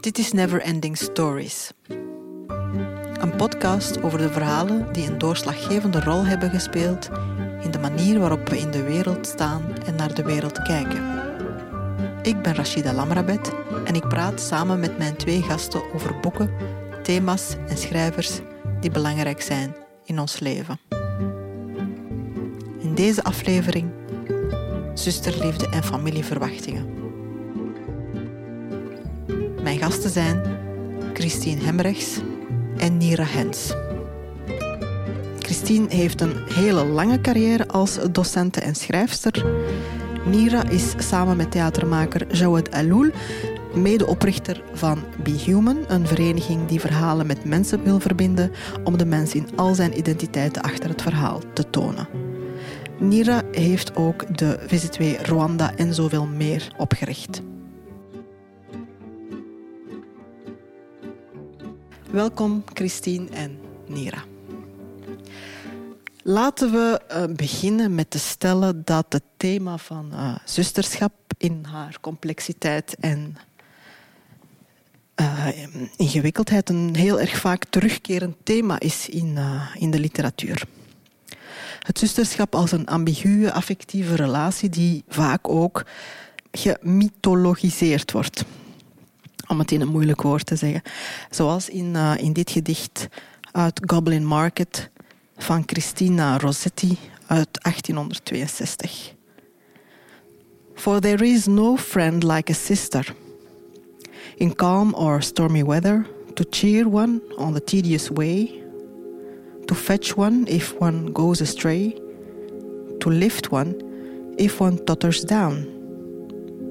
Dit is Never Ending Stories. Een podcast over de verhalen die een doorslaggevende rol hebben gespeeld in de manier waarop we in de wereld staan en naar de wereld kijken. Ik ben Rashida Lamrabet en ik praat samen met mijn twee gasten over boeken, thema's en schrijvers die belangrijk zijn in ons leven. In deze aflevering zusterliefde en familieverwachtingen. Mijn gasten zijn Christine Hemrechts en Nira Hens. Christine heeft een hele lange carrière als docente en schrijfster. Nira is samen met theatermaker Jawed Aloul medeoprichter van Be Human, een vereniging die verhalen met mensen wil verbinden om de mens in al zijn identiteiten achter het verhaal te tonen. Nira heeft ook de VZ2 Rwanda en zoveel meer opgericht. Welkom Christine en Nira. Laten we uh, beginnen met te stellen dat het thema van uh, zusterschap in haar complexiteit en uh, ingewikkeldheid een heel erg vaak terugkerend thema is in, in de literatuur. Het zusterschap als een ambiguë affectieve relatie die vaak ook gemythologiseerd wordt. Om het in een moeilijk woord te zeggen. Zoals in, uh, in dit gedicht uit Goblin Market van Christina Rossetti uit 1862. For there is no friend like a sister. In calm or stormy weather, to cheer one on the tedious way, to fetch one if one goes astray, to lift one if one totters down,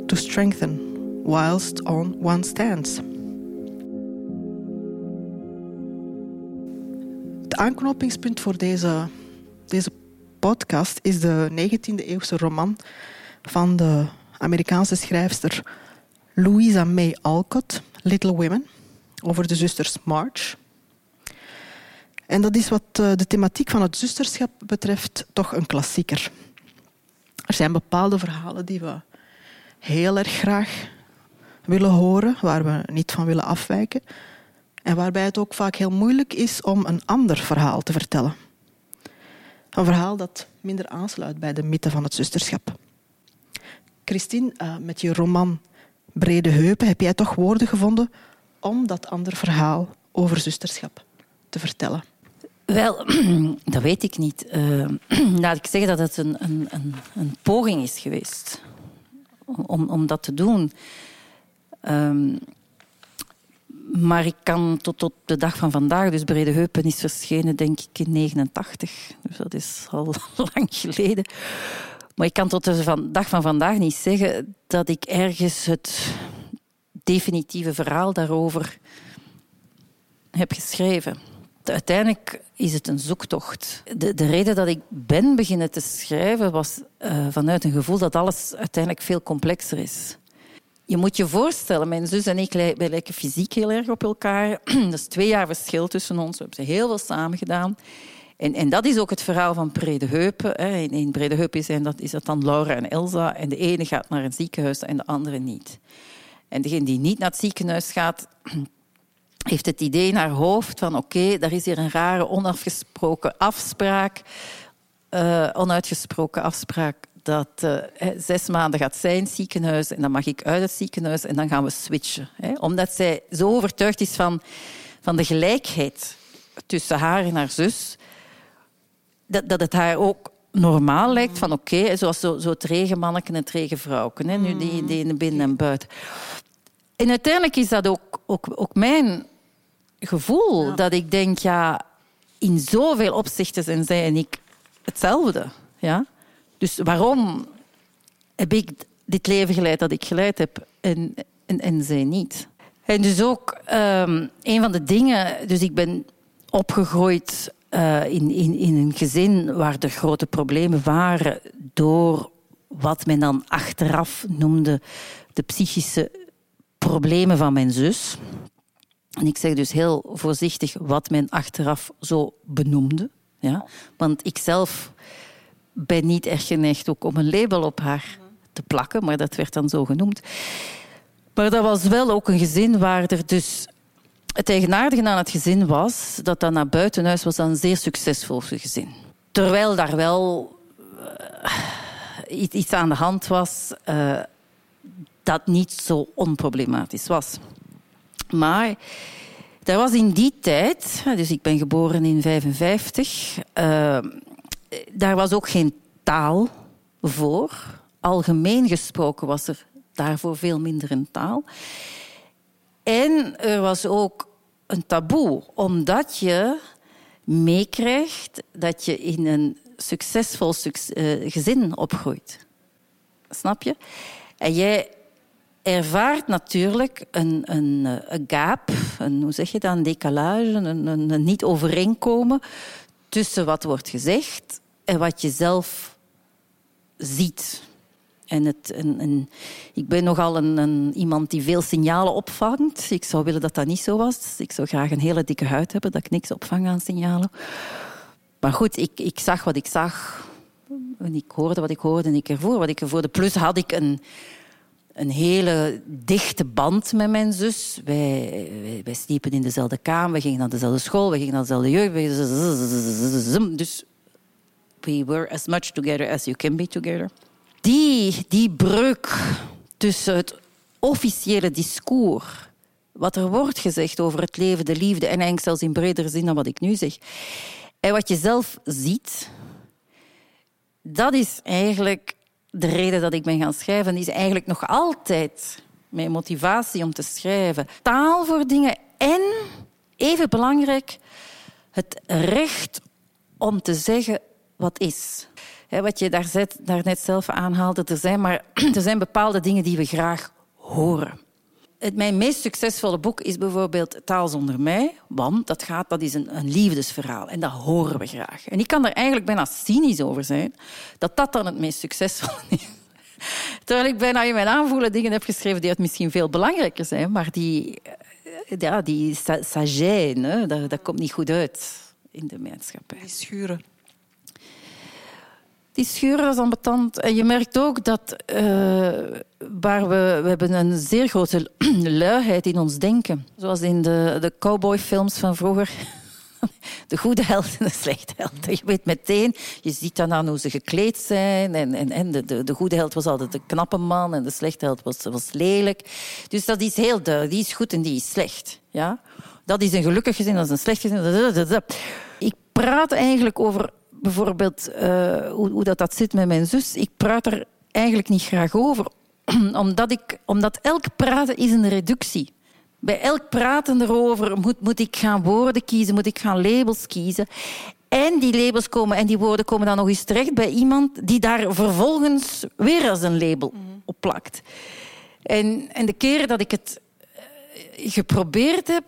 to strengthen whilst on one stands. Het aanknopingspunt voor deze, deze podcast is de 19e-eeuwse roman van de Amerikaanse schrijfster Louisa May Alcott, Little Women, over de zusters March. En dat is wat eh, de thematiek van het zusterschap betreft toch een klassieker. Er zijn bepaalde verhalen die we heel erg graag willen horen, waar we niet van willen afwijken. En waarbij het ook vaak heel moeilijk is om een ander verhaal te vertellen. Een verhaal dat minder aansluit bij de mythe van het zusterschap. Christine, eh, met je roman Brede Heupen heb jij toch woorden gevonden om dat ander verhaal over zusterschap te vertellen. Wel, dat weet ik niet. Uh, laat ik zeggen dat het een, een, een, een poging is geweest om, om dat te doen. Um, maar ik kan tot, tot de dag van vandaag, dus Brede Heupen is verschenen denk ik in 89. Dus dat is al lang geleden. Maar ik kan tot de dag van vandaag niet zeggen dat ik ergens het definitieve verhaal daarover heb geschreven uiteindelijk is het een zoektocht. De, de, reden dat ik ben beginnen te schrijven was uh, vanuit een gevoel dat alles uiteindelijk veel complexer is. Je moet je voorstellen, mijn zus en ik lijken fysiek heel erg op elkaar. Dat is twee jaar verschil tussen ons. We hebben heel veel samen gedaan. En, en dat is ook het verhaal van Brede Heupen. In, in Brede Heupen zijn dat, is dat dan Laura en Elsa. En de ene gaat naar een ziekenhuis en de andere niet. En degene die niet naar het ziekenhuis gaat, heeft het idee in haar hoofd van oké, okay, daar is hier een rare onafgesproken afspraak, uh, onuitgesproken afspraak dat uh, zes maanden gaat zij in het ziekenhuis en dan mag ik uit het ziekenhuis en dan gaan we switchen. Hè? Omdat zij zo overtuigd is van, van de gelijkheid tussen haar en haar zus, dat, dat het haar ook normaal lijkt van oké, okay, zoals zo, zo het regenmanneken en het regenvrouwken, hè? nu die, die in de binnen en buiten. En uiteindelijk is dat ook, ook, ook mijn gevoel. Dat ik denk, ja, in zoveel opzichten zijn zij en ik hetzelfde. Ja? Dus waarom heb ik dit leven geleid dat ik geleid heb en, en, en zij niet? En dus ook um, een van de dingen... Dus ik ben opgegroeid uh, in, in, in een gezin waar er grote problemen waren door wat men dan achteraf noemde de psychische problemen van mijn zus. En ik zeg dus heel voorzichtig wat men achteraf zo benoemde. Ja? Want ik zelf ben niet erg geneigd ook om een label op haar te plakken, maar dat werd dan zo genoemd. Maar dat was wel ook een gezin waar er dus... Het eigenaardige aan het gezin was dat dat naar buitenhuis was een zeer succesvol gezin. Terwijl daar wel uh, iets aan de hand was uh, dat niet zo onproblematisch was. Maar er was in die tijd, dus ik ben geboren in 55, uh, daar was ook geen taal voor. Algemeen gesproken was er daarvoor veel minder een taal. En er was ook een taboe, omdat je meekrijgt dat je in een succesvol uh, gezin opgroeit. Snap je? En jij ervaart natuurlijk een, een, eh, een gap, een, hoe zeg je dat, een decalage, een, een, niet overeenkomen tussen wat wordt gezegd en wat je zelf ziet. En het, en, ik ben nogal een, een, iemand die veel signalen opvangt. Ik zou willen dat dat niet zo was. Ik zou graag een hele dikke huid hebben, dat ik niks opvang aan signalen. Maar goed, ik, ik zag wat ik zag. En ik hoorde wat ik hoorde en ik ervoor wat ik ervoorde. Plus had ik een, een hele dichte band met mijn zus. Wij, wij, sliepen in dezelfde kamer, we gingen naar dezelfde school, we gingen naar dezelfde jeugd. Dus we were as much together as you can be together. Die, die breuk tussen het officiële discours, wat er wordt gezegd over het leven, de liefde, en eigenlijk zelfs in bredere zin dan wat ik nu zeg, en wat je zelf ziet, dat is eigenlijk de reden dat ik ben gaan schrijven. Is eigenlijk nog altijd mijn motivatie om te schrijven. Taal voor dingen en, even belangrijk, het recht om te zeggen wat is. wat je daar net zelf aanhaalde, er zijn, maar, er zijn bepaalde dingen die we graag horen. Het, mijn meest succesvolle boek is bijvoorbeeld Taal zonder mij, want dat, gaat, dat is een, een liefdesverhaal en dat horen we graag. En ik kan er eigenlijk bijna cynisch over zijn dat dat dan het meest succesvolle is. Terwijl ik bijna in mijn aanvoelen dingen heb geschreven die het misschien veel belangrijker zijn, maar die, eh, ja, die dat, dat komt niet goed uit in de maatschappij. Die schuren die schuren als ambetant. En je merkt ook dat uh, waar we, we hebben een zeer grote luiheid in ons denken. Zoals in de, de cowboyfilms van vroeger. De goede held en de slechte held. Je weet meteen, je ziet dan aan hoe ze gekleed zijn. En, en, en de, de, de goede held was altijd de knappe man en de slechte held was, was lelijk. Dus dat is heel duidelijk. Die is goed en die is slecht. Ja? Dat is een gelukkig gezin, dat is een slecht gezin. Ik praat eigenlijk over bijvoorbeeld uh, hoe, hoe, dat, dat zit met mijn zus. Ik praat er eigenlijk niet graag over, omdat, ik, omdat elk praten is een reductie. Bij elk praten erover moet, moet ik gaan woorden kiezen, moet ik gaan labels kiezen. En die labels komen en die woorden komen dan nog eens terecht bij iemand die daar vervolgens weer als een label mhm. op plakt. En, en de keren dat ik het eh, geprobeerd heb,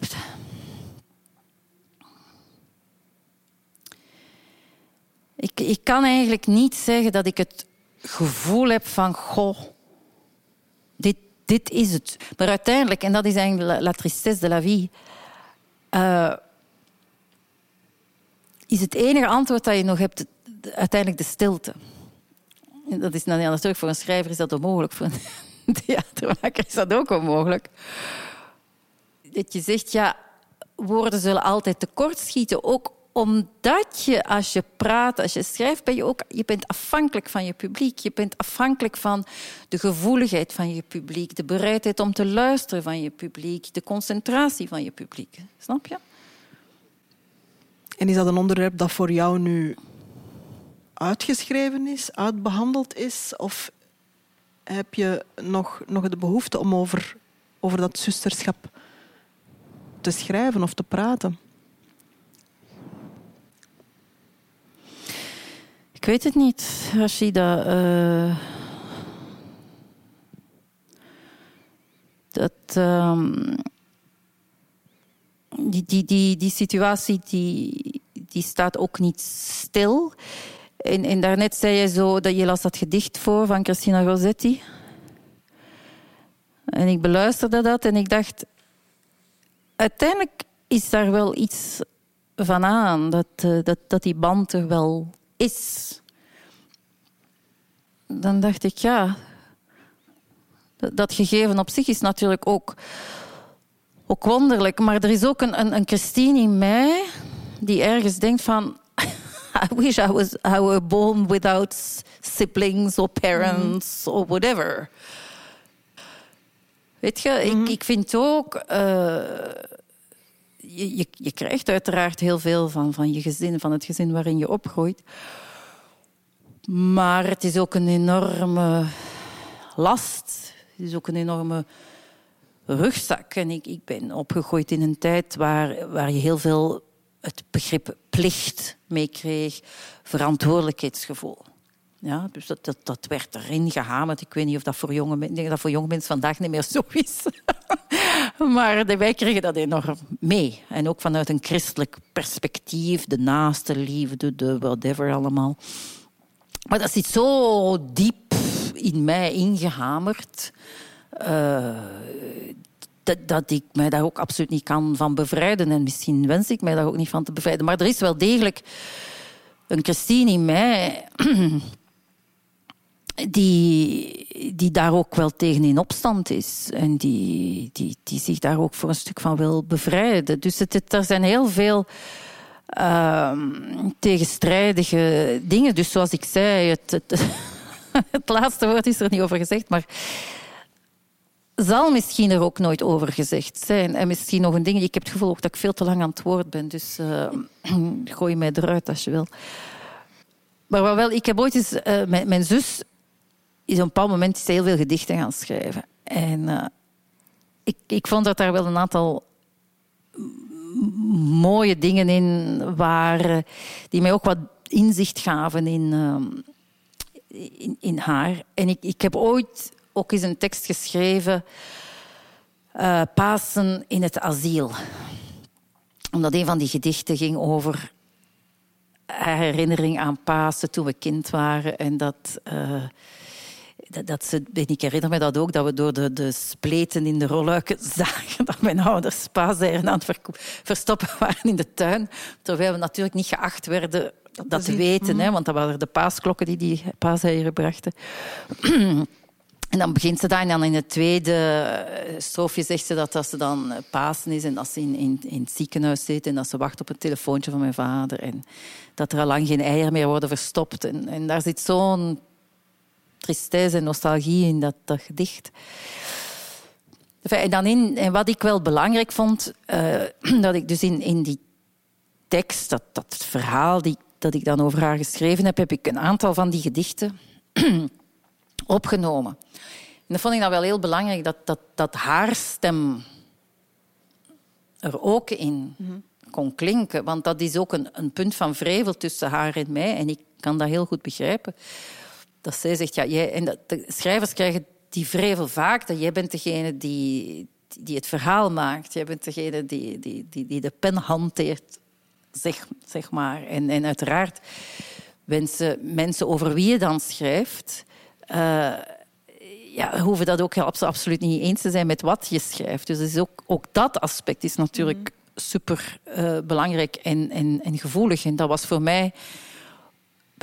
Ik, ik kan eigenlijk niet zeggen dat ik het gevoel heb van... Goh, dit, dit is het. Maar uiteindelijk, en dat is eigenlijk la, tristesse de la vie... Uh, is het enige antwoord dat je nog hebt uiteindelijk de stilte. Dat is natuurlijk voor een schrijver is dat onmogelijk. Voor een theatermaker is dat ook onmogelijk. Dat je zegt, ja, woorden zullen altijd tekortschieten. Ook omdat je als je praat, als je schrijft, ben je ook je bent afhankelijk van je publiek. Je bent afhankelijk van de gevoeligheid van je publiek, de bereidheid om te luisteren van je publiek, de concentratie van je publiek. Snap je? En is dat een onderwerp dat voor jou nu uitgeschreven is, uitbehandeld is? Of heb je nog, nog de behoefte om over, over dat zusterschap te schrijven of te praten? Ik weet het niet, Rashida. Uh, dat, um, die, die, die, die situatie die, die staat ook niet stil. En, en daarnet zei je zo dat je las dat gedicht voor van Christina Rossetti. En ik beluisterde dat en ik dacht... Uiteindelijk is daar wel iets van aan. Dat, uh, dat, dat die band er wel is. dan dacht ik, ja, dat gegeven op zich is natuurlijk ook, ook wonderlijk. Maar er is ook een, een, een Christine in mij die ergens denkt van... I wish I was I were born without siblings or parents mm. or whatever. Weet je, ik, mm-hmm. ik vind ook... Uh, je, je, krijgt uiteraard heel veel van, van je gezin, van het gezin waarin je opgroeit. Maar het is ook een enorme last. Het is ook een enorme rugzak. En ik, ik ben opgegroeid in een tijd waar, waar je heel veel het begrip plicht meekreeg, verantwoordelijkheidsgevoel. Ja, dus dat, dat, dat werd erin gehamerd. Ik weet niet of dat voor jonge dat voor jonge mensen vandaag niet meer zo is. maar wij kregen dat enorm mee. En ook vanuit een christelijk perspectief, de naaste liefde, de whatever allemaal. Maar dat zit zo diep in mij ingehamerd. Uh, dat, dat, ik mij daar ook absoluut niet kan van bevrijden. En misschien wens ik mij daar ook niet van te bevrijden. Maar er is wel degelijk een Christine in mij die, die daar ook wel tegen in opstand is. En die, die, die zich daar ook voor een stuk van wil bevrijden. Dus het, er zijn heel veel uh, tegenstrijdige dingen. Dus zoals ik zei, het, het, het laatste woord is er niet over gezegd. Maar zal misschien er ook nooit over gezegd zijn. En misschien nog een ding. Ik heb het gevoel dat ik veel te lang aan het woord ben. Dus uh, gooi mij eruit als je wil. Maar wel, ik heb ooit eens... Uh, mijn, mijn, zus is op een bepaald moment heel veel gedichten gaan schrijven. En uh, ik, ik vond dat daar wel een aantal mooie dingen in waren... die mij ook wat inzicht gaven in, in, in haar. En ik, ik heb ooit ook eens een tekst geschreven. Uh, Pasen in het asiel. Omdat een van die gedichten ging over herinnering aan Pasen toen we kind waren. En dat, uh, dat, dat ik herinner me dat ook, dat we door de, de spleten in de rolluiken zagen dat mijn ouders paaseieren aan het verstoppen waren in de tuin. Terwijl we natuurlijk niet geacht werden dat, te weten, hè, want dat waren de paasklokken die die paaseieren brachten. En dan begint ze daar en dan in het tweede eh, stroofje zegt ze dat, dat ze dan eh, Pasen is en dat ze in, in, in het ziekenhuis zit en dat ze wacht op een telefoontje van mijn vader en dat er al lang geen eieren meer worden verstopt. En, en daar zit zo'n tristesse en nostalgie in dat, dat gedicht. En, dan in, en wat ik wel belangrijk vond, uh, dat ik dus in, in die tekst, dat, dat verhaal die, dat ik dan over haar geschreven heb, heb ik een aantal van die gedichten opgenomen. En dat vond ik dan wel heel belangrijk, dat, dat, dat haar stem er ook in kon klinken. Want dat is ook een, een punt van vrevel tussen haar en mij. En ik kan dat heel goed begrijpen. Dat zij zegt, ja, jij, en de schrijvers krijgen die vrevel vaak, dat jij bent degene die, die het verhaal maakt. Jij bent degene die, die, die, die de pen hanteert, zeg, zeg maar. En, en uiteraard wensen mensen over wie je dan schrijft uh, ja, hoeven dat ook absoluut niet eens te zijn met wat je schrijft. Dus is ook, ook dat aspect is natuurlijk mm super uh, belangrijk en, en, en gevoelig. En dat was voor mij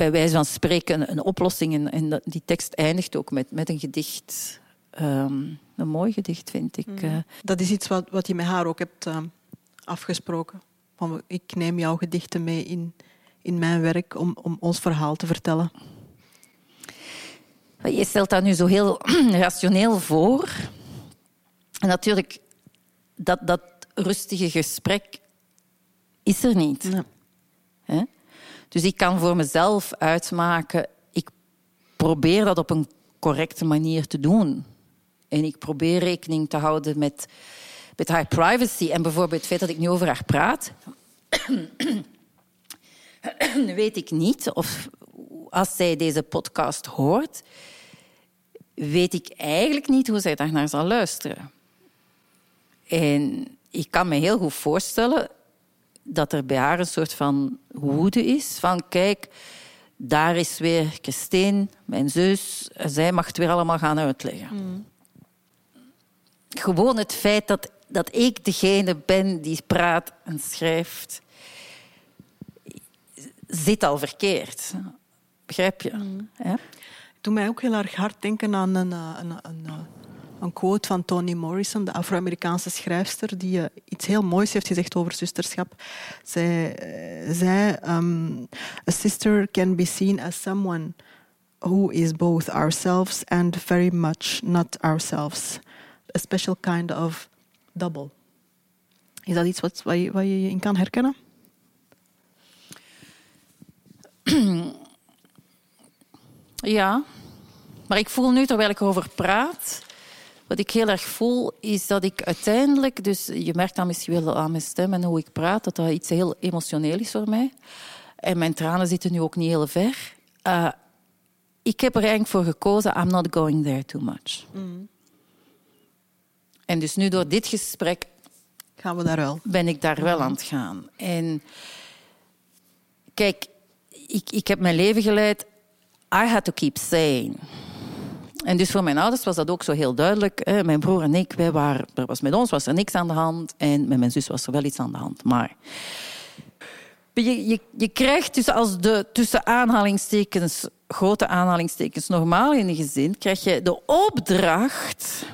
bij wijze van spreken een, oplossing. En, en, die tekst eindigt ook met, met een gedicht. Um, een mooi gedicht, vind ik. Mm. Uh, dat is iets wat, wat je met haar ook hebt uh, afgesproken. Van, ik neem jouw gedichten mee in, in mijn werk om, om ons verhaal te vertellen. Je stelt dat nu zo heel rationeel voor. En natuurlijk, dat, dat rustige gesprek is er niet. Dus ik kan voor mezelf uitmaken, ik probeer dat op een correcte manier te doen. En ik probeer rekening te houden met, met haar privacy. En bijvoorbeeld het feit dat ik nu over haar praat, weet ik niet of als zij deze podcast hoort, weet ik eigenlijk niet hoe zij daar naar zal luisteren. En ik kan me heel goed voorstellen dat er bij haar een soort van woede is. Van kijk, daar is weer Christine, mijn zus. Zij mag het weer allemaal gaan uitleggen. Mm. Gewoon het feit dat, dat ik degene ben die praat en schrijft, zit al verkeerd. Begrijp je? Mm. Ja? doet mij ook heel erg hard denken aan een, eh, een, een, eh, een quote van Toni Morrison, de Afro-Amerikaanse schrijfster, die uh, iets heel moois heeft gezegd over zusterschap. Zij zei: um, A sister can be seen as someone who is both ourselves and very much not ourselves. A special kind of double. Is dat iets wat, je, je in kan herkennen? Ja, maar ik voel nu, terwijl ik erover praat, wat ik heel erg voel, is dat ik uiteindelijk, dus je merkt dan misschien wel aan mijn stem en hoe ik praat, dat dat iets heel emotioneel is voor mij. En mijn tranen zitten nu ook niet heel ver. Uh, ik heb er eigenlijk voor gekozen, I'm not going there too much. Mm. En dus nu door dit gesprek gaan we daar wel. ben ik daar wel aan het gaan. En kijk, ik, ik heb mijn leven geleid I had to keep saying. En dus voor mijn ouders was dat ook zo heel duidelijk. Hè. Mijn broer en ik, wij waren, er was met ons was er niks aan de hand. En met mijn zus was er wel iets aan de hand. Maar je, je, je krijgt dus als de tussen aanhalingstekens, grote aanhalingstekens, normaal in een gezin, krijg je de opdracht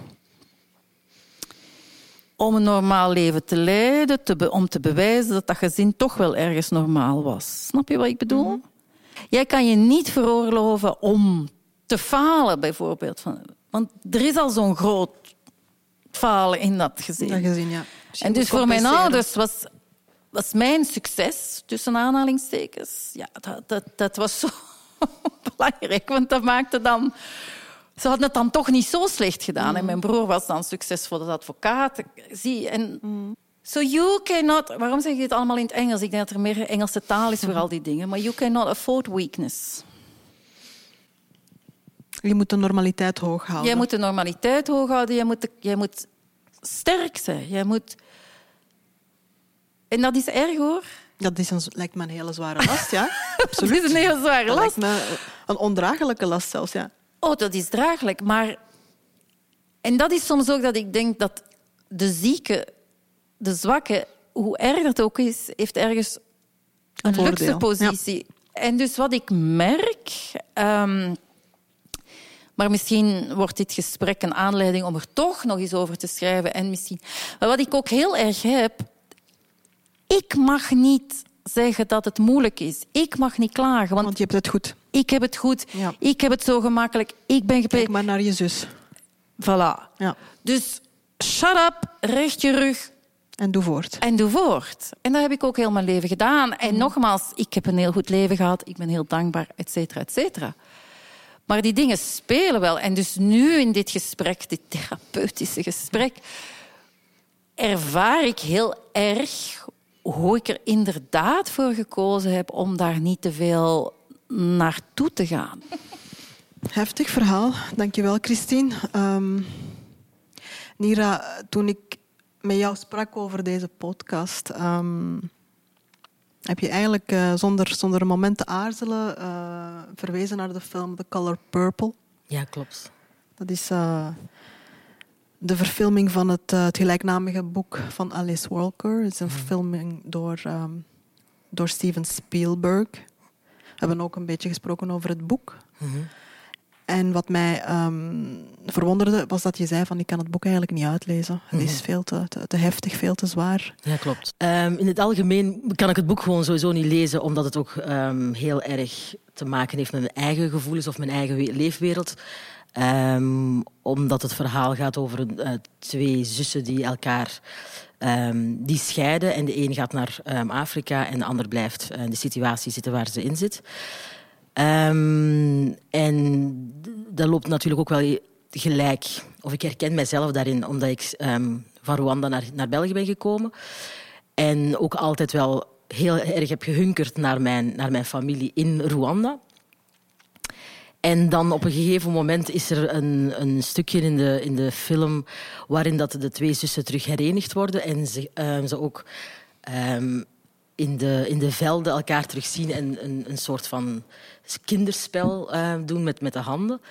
om een normaal leven te leiden, te om te bewijzen dat dat gezin toch wel ergens normaal was. Snap je wat ik bedoel? Mhm. Jij kan je niet veroorloven om te falen, bijvoorbeeld. Want er is al zo'n groot falen in dat gezin. Dat gezin ja. en dus voor mijn ouders was, was mijn succes, tussen aanhalingstekens, ja, dat, dat, dat was zo belangrijk. Want dat maakte dan... Ze hadden het dan toch niet zo slecht gedaan. En mm. mijn broer was dan succesvol als advocaat. Zie, en... Mm. So you cannot... Waarom zeg je dit allemaal in het Engels? Ik denk dat er meer Engelse taal is voor al die dingen. Maar you cannot afford weakness. Je moet de normaliteit hoog houden. Jij moet de normaliteit hoog houden. Jij moet, jij moet sterk zijn. Jij moet... En dat is erg, hoor. Dat is een, lijkt me een hele zware last, ja. Absoluut. dat is een hele zware last. Dat lijkt me een ondraaglijke last zelfs, ja. Oh, dat is draaglijk. Maar... En dat is soms ook dat ik denk dat de zieke de zwakke, hoe erg dat ook is, heeft ergens een luxe positie. En dus wat ik merk. Um, maar misschien wordt dit gesprek een aanleiding om er toch nog eens over te schrijven. En misschien... Maar wat ik ook heel erg heb. Ik mag niet zeggen dat het moeilijk is. Ik mag niet klagen. Want, want je hebt het goed. Ik heb het goed. Ja. Ik heb het zo gemakkelijk. Ik ben gepreid. Kijk maar naar je zus. Voilà. Ja. Dus shut up, recht je rug, en doe voort. En doe voort. En dat heb ik ook heel mijn leven gedaan. En mhm. nogmaals, ik heb een heel goed leven gehad. Ik ben heel dankbaar, et cetera, et cetera. Maar die dingen spelen wel. En dus nu in dit gesprek, dit therapeutische gesprek, ervaar ik heel erg hoe ik er inderdaad voor gekozen heb om daar niet te veel naartoe te gaan. Heftig verhaal. Dankjewel, Christine. Um, Nira, toen ik met jou sprak over deze podcast, um, heb je eigenlijk uh, zonder, zonder een moment te aarzelen uh, verwezen naar de film The Color Purple. Ja, klopt. Dat is uh, de verfilming van het, het, gelijknamige boek van Alice Walker. Het is een mhm. verfilming door, um, door Steven Spielberg. We hebben ook een beetje gesproken over het boek. Mm en wat mij um, verwonderde, was dat je zei van ik kan het boek eigenlijk niet uitlezen. Het is mhm. veel te, te, heftig, veel te zwaar. Ja, klopt. Um, in het algemeen kan ik het boek gewoon sowieso niet lezen, omdat het ook um, heel erg te maken heeft met mijn eigen gevoelens of mijn eigen leefwereld. omdat het verhaal gaat over uh, twee zussen die elkaar die scheiden. En de een gaat naar Afrika en de ander blijft in de situatie zitten waar ze in zit. Um, en dat loopt natuurlijk ook wel gelijk. Of ik herken mezelf daarin, omdat ik um, van Rwanda naar, naar België ben gekomen. En ook altijd wel heel erg heb gehunkerd naar mijn, naar mijn familie in Rwanda. En dan op een gegeven moment is er een, een stukje in de, in de film waarin dat de twee zussen terug herenigd worden en ze, um, ze ook in, de, in de velden elkaar terugzien en een, een soort van kinderspel uh, doen met, met de handen.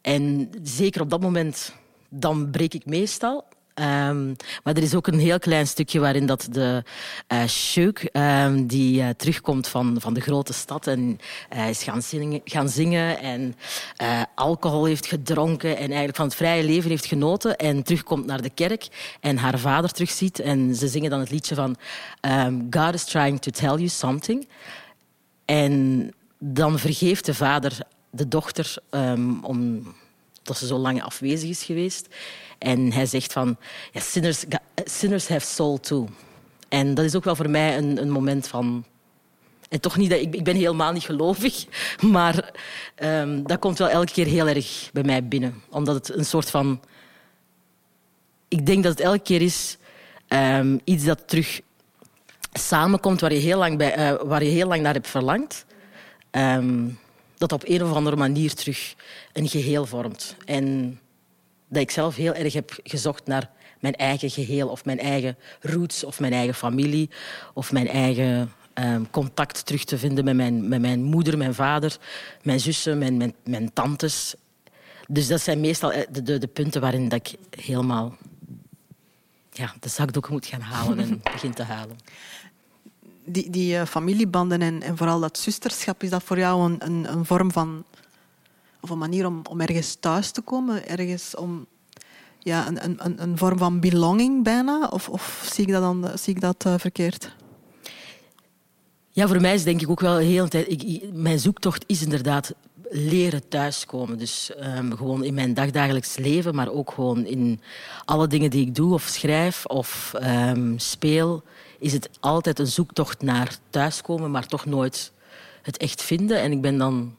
En zeker op dat moment, dan breek ik meestal. Ehm, maar er is ook een heel klein stukje waarin dat de uh, ehm, die uh, terugkomt van, van de grote stad en uh, is gaan zingen, gaan zingen en alcohol heeft gedronken en eigenlijk van het vrije leven heeft genoten en terugkomt naar de kerk en haar vader terugziet. En ze zingen dan het liedje van um, God is trying to tell you something. En dan vergeeft de vader de dochter omdat ze zo lang afwezig is geweest. En hij zegt van, ja, sinners, sinners have soul too. En dat is ook wel voor mij een, een moment van... En toch niet dat ik, ik ben helemaal niet gelovig, maar um, dat komt wel elke keer heel erg bij mij binnen. Omdat het een soort van... Ik denk dat het elke keer is um, iets dat terug samenkomt waar je heel lang, bij, uh, waar je heel lang naar hebt verlangd. Um, dat op een of andere manier terug een geheel vormt. En dat ik zelf heel erg heb gezocht naar mijn eigen geheel of mijn eigen roots of mijn eigen familie of mijn eigen um, contact terug te vinden met mijn, met mijn moeder, mijn vader, mijn zussen, mijn, mijn, mijn tantes. Dus dat zijn meestal eh, de, de, de punten waarin dat ik helemaal ja, de zakdoek moet gaan halen en begin te halen die, die uh, familiebanden en, en vooral dat zusterschap, is dat voor jou een, een, een vorm van... Of een manier om, ergens thuis te komen? Ergens om... Ja, een, een, een vorm van belonging bijna? Of, of zie ik dat, dan, zie ik dat uh, verkeerd? Ja, voor mij is denk ik ook wel heel tijd. Mijn zoektocht is inderdaad leren thuiskomen. Dus um, gewoon in mijn dagdagelijks leven, maar ook gewoon in alle dingen die ik doe of schrijf of um, speel is het altijd een zoektocht naar thuiskomen, maar toch nooit het echt vinden. En ik ben dan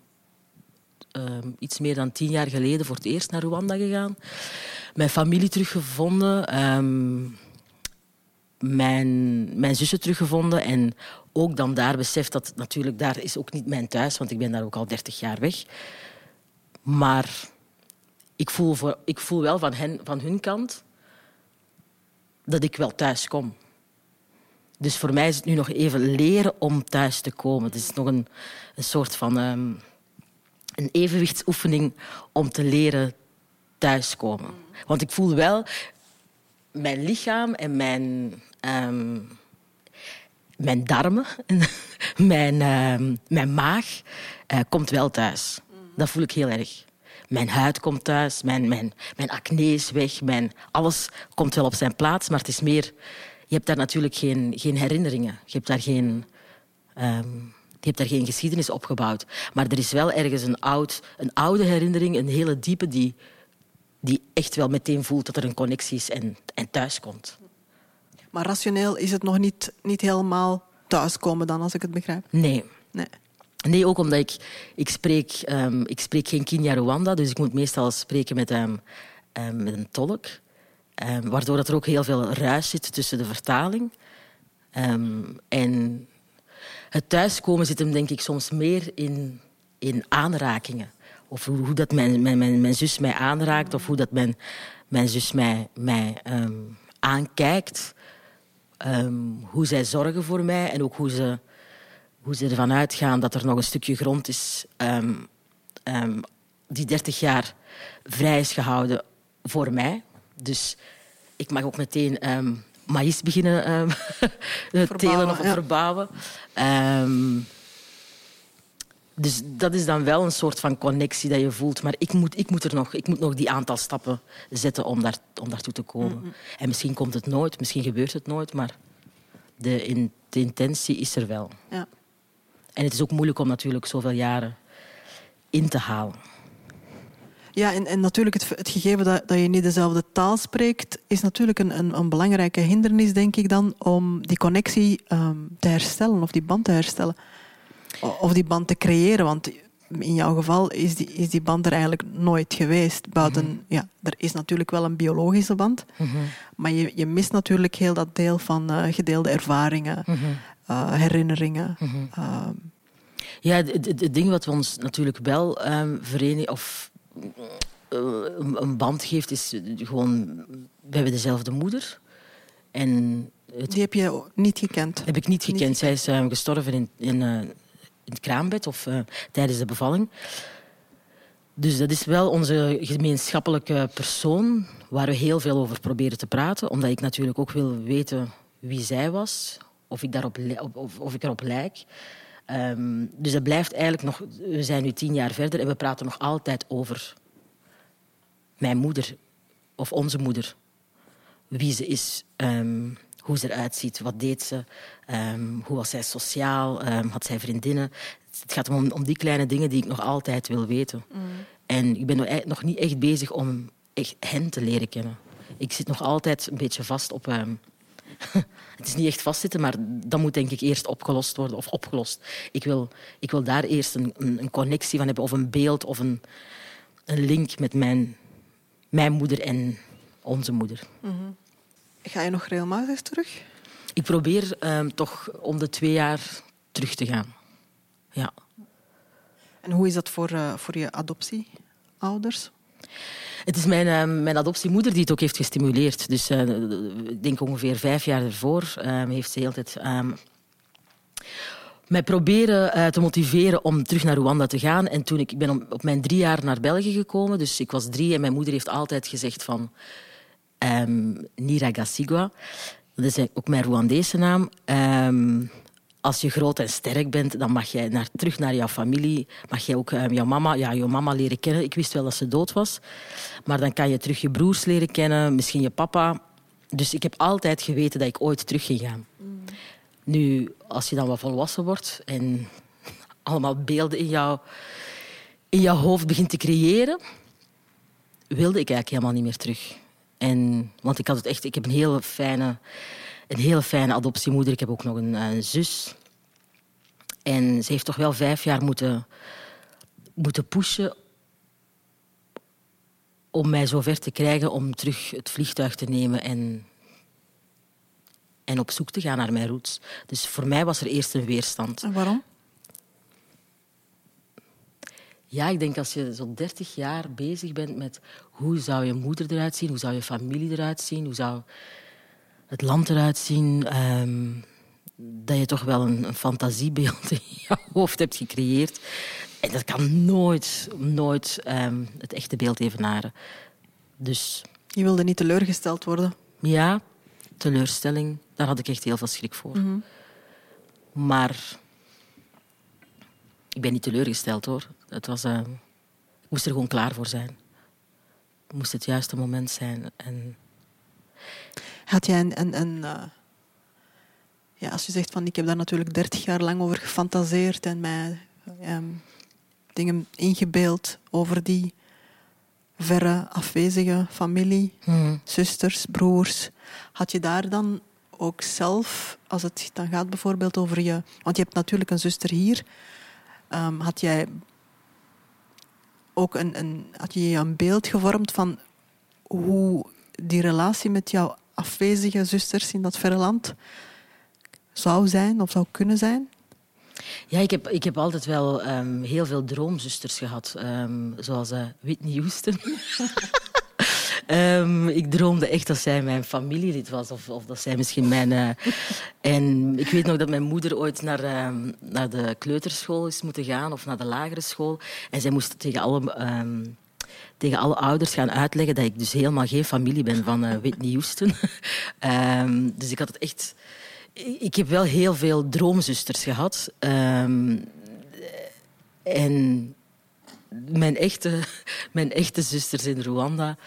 uh, iets meer dan tien jaar geleden voor het eerst naar Rwanda gegaan. Mijn familie teruggevonden. Um, mijn, mijn zussen teruggevonden. En ook dan daar beseft dat natuurlijk daar is ook niet mijn thuis, want ik ben daar ook al dertig jaar weg. Maar ik voel, voor, ik voel wel van, hen, van hun kant dat ik wel thuis kom. Dus voor mij is het nu nog even leren om thuis te komen. Het is nog een, een soort van um, een evenwichtsoefening om te leren thuiskomen. Want ik voel wel, mijn lichaam en mijn, um, mijn darmen, mijn, um, mijn maag, uh, komt wel thuis. Dat voel ik heel erg. Mijn huid komt thuis, mijn, mijn, mijn acne is weg, mijn, alles komt wel op zijn plaats, maar het is meer je hebt daar natuurlijk geen, geen herinneringen. Je hebt daar geen, um, je hebt daar geen geschiedenis opgebouwd. Maar er is wel ergens een, oud, een oude herinnering, een hele diepe, die, die echt wel meteen voelt dat er een connectie is en, en thuis komt. Maar rationeel is het nog niet, niet helemaal thuiskomen dan, als ik het begrijp? Nee. Nee. Nee, ook omdat ik, ik, spreek, um, ik spreek geen dus ik moet meestal spreken met, um, um, met een tolk. Waardoor dat er ook heel veel ruis zit tussen de vertaling. En het thuiskomen zit hem denk ik soms meer in, in aanrakingen. Of hoe, hoe dat mijn, mijn, mijn, zus mij aanraakt, of hoe dat mijn, mijn zus mij, mij um, aankijkt. hoe zij zorgen voor mij en ook hoe ze, hoe ze ervan uitgaan dat er nog een stukje grond is die 30 jaar vrij is gehouden voor mij. Dus ik mag ook meteen maïs beginnen um, telen of ja. verbouwen. Um, dus dat is dan wel een soort van connectie dat je voelt. Maar ik moet, ik moet, er nog, ik moet nog die aantal stappen zetten om, daar, om daartoe te komen. Mm -hmm. En misschien komt het nooit, misschien gebeurt het nooit, maar de, in, de intentie is er wel. Ja. En het is ook moeilijk om natuurlijk zoveel jaren in te halen. Ja, en, en natuurlijk het, het gegeven dat, dat, je niet dezelfde taal spreekt, is natuurlijk een, een, een belangrijke hindernis, denk ik dan, om die connectie um, te herstellen of die band te herstellen. Of die band te creëren, want in jouw geval is die, is die band er eigenlijk nooit geweest. Buiten, mm -hmm. ja, er is natuurlijk wel een biologische band, mm -hmm. maar je, je mist natuurlijk heel dat deel van uh, gedeelde ervaringen, mm -hmm. uh, herinneringen. Uh, ja, het ding wat we ons natuurlijk wel um, verenigen, of een band geeft, is gewoon... We hebben dezelfde moeder. En het, Die heb je niet gekend? Heb ik niet gekend. Niet Zij is uh, gestorven in, in, uh, in, het kraambed of uh, tijdens de bevalling. Dus dat is wel onze gemeenschappelijke persoon waar we heel veel over proberen te praten. Omdat ik natuurlijk ook wil weten wie zij was, of ik, daarop, of, of ik erop lijk. Ehm, dus dat blijft eigenlijk nog... We zijn nu tien jaar verder en we praten nog altijd over mijn moeder of onze moeder. Wie ze is, ehm, hoe ze eruit ziet, wat deed ze, um, hoe was zij sociaal, had zij vriendinnen. Het gaat om, om die kleine dingen die ik nog altijd wil weten. Mm. En ik ben nog niet echt bezig om echt hen te leren kennen. Ik zit nog altijd een beetje vast op... het is niet echt vastzitten, maar dat moet denk ik eerst opgelost worden. Of opgelost. Ik wil, ik wil daar eerst een, een connectie van hebben, of een beeld, of een, een link met mijn, mijn moeder en onze moeder. Mm Ga je nog regelmatig terug? Ik probeer um, toch om de twee jaar terug te gaan. Ja. En hoe is dat voor, uh, voor je adoptieouders? Het is mijn, uh, mijn adoptiemoeder die het ook heeft gestimuleerd. Dus uh, ik denk ongeveer vijf jaar ervoor ehm, heeft ze heel tijd um, mij proberen te motiveren om terug naar Rwanda te gaan. En toen ik, ik ben op mijn drie jaar naar België gekomen, dus ik was drie en mijn moeder heeft altijd gezegd van Nira Gasigwa. Dat is ook mijn Rwandese naam. Als je groot en sterk bent, dan mag jij naar, terug naar jouw familie. Mag jij ook um, jouw, mama, ja, jouw mama leren kennen. Ik wist wel dat ze dood was. Maar dan kan je terug je broers leren kennen, misschien je papa. Dus ik heb altijd geweten dat ik ooit terug ging gaan. Mm. Nu, als je dan wat volwassen wordt en allemaal beelden in, jou, in jouw hoofd begint te creëren, wilde ik eigenlijk helemaal niet meer terug. En, want ik had het echt, ik heb een hele fijne, een hele fijne adoptiemoeder. Ik heb ook nog een, een zus. En ze heeft toch wel vijf jaar moeten, moeten pushen om mij zover te krijgen om terug het vliegtuig te nemen en, en op zoek te gaan naar mijn roots. Dus voor mij was er eerst een weerstand. En waarom? Ja, ik denk als je zo 30 jaar bezig bent met hoe zou je moeder eruit zien, hoe zou je familie eruit zien, hoe zou het land eruit zien, um, dat je toch wel een, een, fantasiebeeld in je hoofd hebt gecreëerd. En dat kan nooit, nooit um, het echte beeld evenaren. Dus... Je wilde niet teleurgesteld worden? Ja, teleurstelling, daar had ik echt heel veel schrik voor. Mm -hmm. Maar ik ben niet teleurgesteld hoor. Het was, uh, ik moest er gewoon klaar voor zijn. Het moest het juiste moment zijn. En... Had jij een. een, een uh, ja, als je zegt van ik heb daar natuurlijk dertig jaar lang over gefantaseerd en mij um, dingen ingebeeld over die verre afwezige familie, mm. zusters, broers. Had je daar dan ook zelf, als het dan gaat bijvoorbeeld over je. Want je hebt natuurlijk een zuster hier. Um, had jij ook een, een, had je een beeld gevormd van hoe die relatie met jouw afwezige zusters in dat verre land zou zijn of zou kunnen zijn? Ja, ik heb, ik heb altijd wel um, heel veel droomzusters gehad. Um, zoals uh, Whitney Houston. Um, ik droomde echt dat zij mijn familielid was. Of, of dat zij misschien mijn... Uh, en ik weet nog dat mijn moeder ooit naar, naar de kleuterschool is moeten gaan. Of naar de lagere school. En zij moest tegen alle... tegen alle ouders gaan uitleggen dat ik dus helemaal geen familie ben van uh, Whitney Houston. um, dus ik had het echt... Ik heb wel heel veel droomzusters gehad. Um, en mijn echte, mijn echte zusters in Rwanda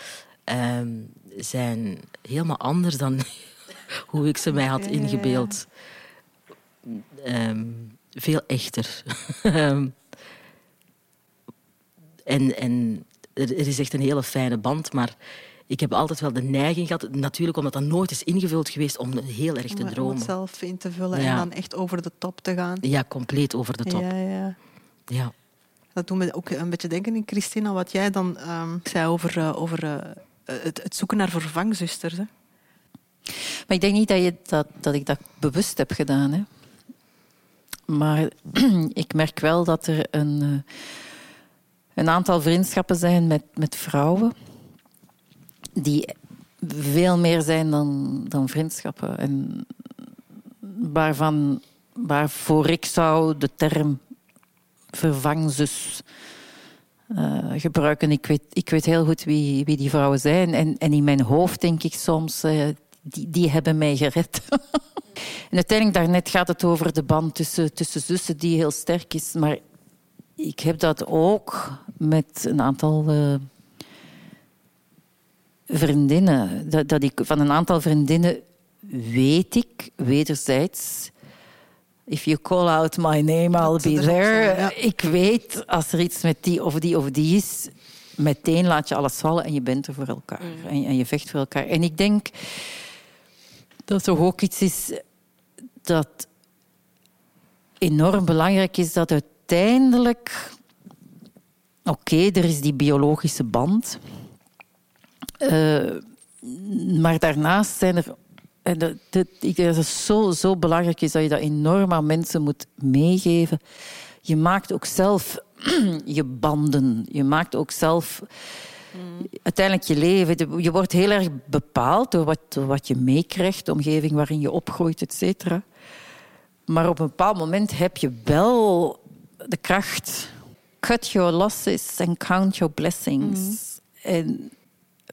um, zijn helemaal anders dan hoe ik ze mij had ingebeeld. Um, veel echter. Ehm, en en er, is echt een hele fijne band, maar ik heb altijd wel de neiging gehad, natuurlijk omdat dat nooit is ingevuld geweest, om heel erg te dromen. Om het zelf in te vullen en dan echt over de top te gaan. Ja, compleet over de top. Ja, ja. ja. Dat doet me ook een beetje denken in Christina, wat jij dan um, zei over, uh, over uh, het, het, zoeken naar vervangzusters. Hè? Maar ik denk niet dat, je dat, dat ik dat bewust heb gedaan. Hè. Maar ik merk wel dat er een, eh, een aantal vriendschappen zijn met, met vrouwen die veel meer zijn dan, dan vriendschappen. En waarvan, waarvoor ik zou de term vervangzus eh, gebruiken. Ik weet, ik weet heel goed wie, wie die vrouwen zijn. En, en in mijn hoofd denk ik soms, uh, die, die hebben mij gered. en uiteindelijk, daarnet gaat het over de band tussen, tussen zussen die heel sterk is. Maar ik heb dat ook met een aantal uh, vriendinnen. Dat, dat ik, van een aantal vriendinnen weet ik wederzijds If you call out my name, I'll be there. Ik weet, als er iets met die of die of die is, meteen laat je alles vallen en je bent er voor elkaar. Mm. En, en, je vecht voor elkaar. En ik denk dat er ook iets is dat enorm belangrijk is, dat uiteindelijk... Oké, er is die biologische band. Uh, maar daarnaast zijn er en dat, dat, zo, zo belangrijk is dat je dat enorm aan mensen moet meegeven. Je maakt ook zelf je banden. Je maakt ook zelf uiteindelijk je leven. Je wordt heel erg bepaald door wat, door wat je meekrijgt, de omgeving waarin je opgroeit, et cetera. Maar op een bepaald moment heb je wel de kracht. Cut your losses and count your blessings. Mm. En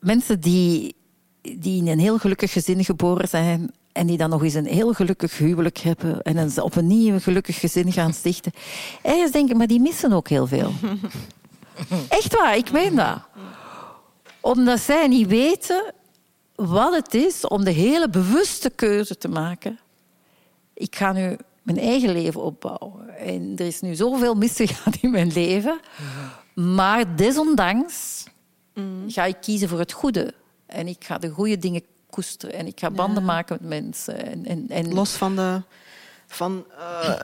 mensen die die in een heel gelukkig gezin geboren zijn en die dan nog eens een heel gelukkig huwelijk hebben en een, op een nieuw gelukkig gezin gaan stichten. Ergens denken, maar die missen ook heel veel. Echt waar, ik meen dat. Omdat zij niet weten wat het is om de hele bewuste keuze te maken. Ik ga nu mijn eigen leven opbouwen. En er is nu zoveel misgegaan in mijn leven. Maar desondanks ga ik kiezen voor het goede. En ik ga de goede dingen koesteren. En ik ga banden maken met mensen. En, en, en... Los van de, van, uh,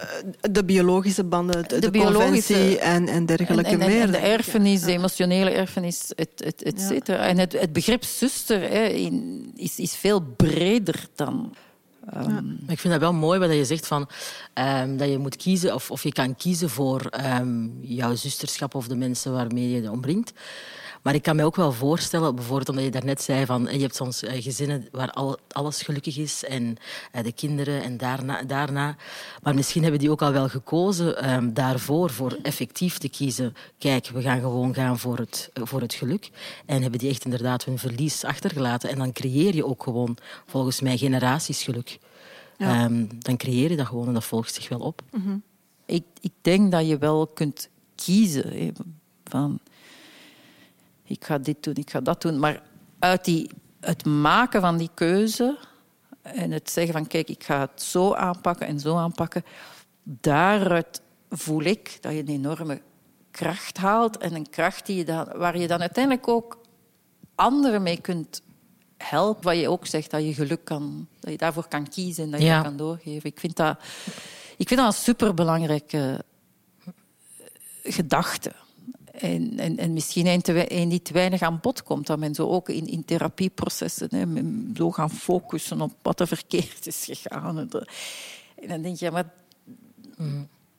de biologische banden, de, de, biologische en, en dergelijke en, meer. En de erfenis, de emotionele erfenis, et, et, et cetera. En het, het begrip zuster hè, in, is, is veel breder dan... Um... Ik vind dat wel mooi wat je zegt van um, dat je moet kiezen of, of je kan kiezen voor um, jouw zusterschap of de mensen waarmee je je omringt. Maar ik kan me ook wel voorstellen, bijvoorbeeld omdat je daarnet zei van je hebt soms eh, gezinnen waar al, alles gelukkig is en uh, de kinderen en daarna, daarna. Maar misschien hebben die ook al wel gekozen um, daarvoor, voor effectief te kiezen. Kijk, we gaan gewoon gaan voor het, voor het geluk. En hebben die echt inderdaad hun verlies achtergelaten. En dan creëer je ook gewoon, volgens mij, generaties geluk. Ja. Um, dan creëer je dat gewoon en dat volgt zich wel op. Mm -hmm. ik, ik denk dat je wel kunt kiezen. van ik ga dit doen, ik ga dat doen. Maar uit die, het maken van die keuze en het zeggen van kijk, ik ga het zo aanpakken en zo aanpakken, daaruit voel ik dat je een enorme kracht haalt en een kracht die je dan, waar je dan uiteindelijk ook anderen mee kunt helpen. Wat je ook zegt, dat je geluk kan, dat je daarvoor kan kiezen en dat je dat kan doorgeven. Ik vind dat, ik vind dat een superbelangrijke gedachte. En, en, en misschien een, te, een, die te weinig aan bod komt. Dat men zo ook in, in therapieprocessen hè, zo gaan focussen op wat er verkeerd is gegaan. En dan denk je, maar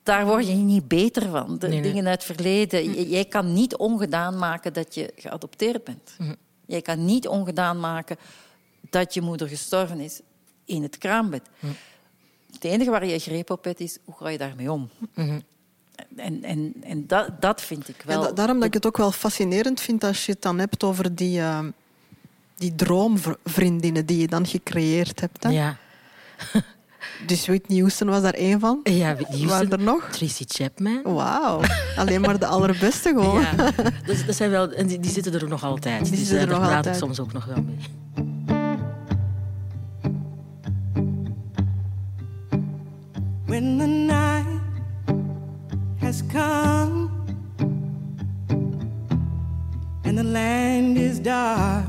daar word je niet beter van. De dingen uit het verleden. Jij kan niet ongedaan maken dat je geadopteerd bent. Mm. Jij kan niet ongedaan maken dat je moeder gestorven is in het kraambed. Het enige waar je greep op hebt is, hoe ga je daarmee om? Mm en, en, en dat, dat vind ik wel... daarom dat ik het ook wel fascinerend vind als je het dan hebt over die, uh, die droomvriendinnen die je dan gecreëerd hebt. Hè? Ja. Dus Whitney Houston was daar één van. Ja, die Waren er nog? Tracy Chapman. Wauw. Alleen maar de allerbeste gewoon. Ja. Dus, dat zijn wel, en die, die zitten er nog altijd. Die dus, zitten er nog altijd. ik soms ook nog wel mee. When the night has come and the land is dark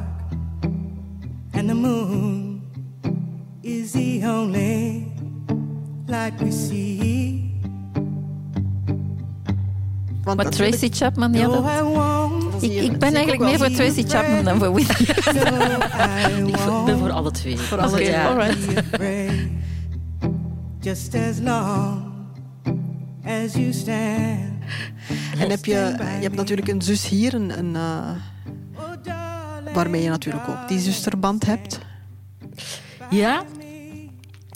and the moon is the only light we see. Want Tracy Chapman, ja, dat... Ik, ik ben eigenlijk meer voor Tracy Chapman dan voor Whitney. ik ben voor alle twee. Voor alle twee, alright. Just as long as you stand. En heb je, je hebt natuurlijk een zus hier, een, een uh, waarmee je natuurlijk ook die zusterband hebt. Ja,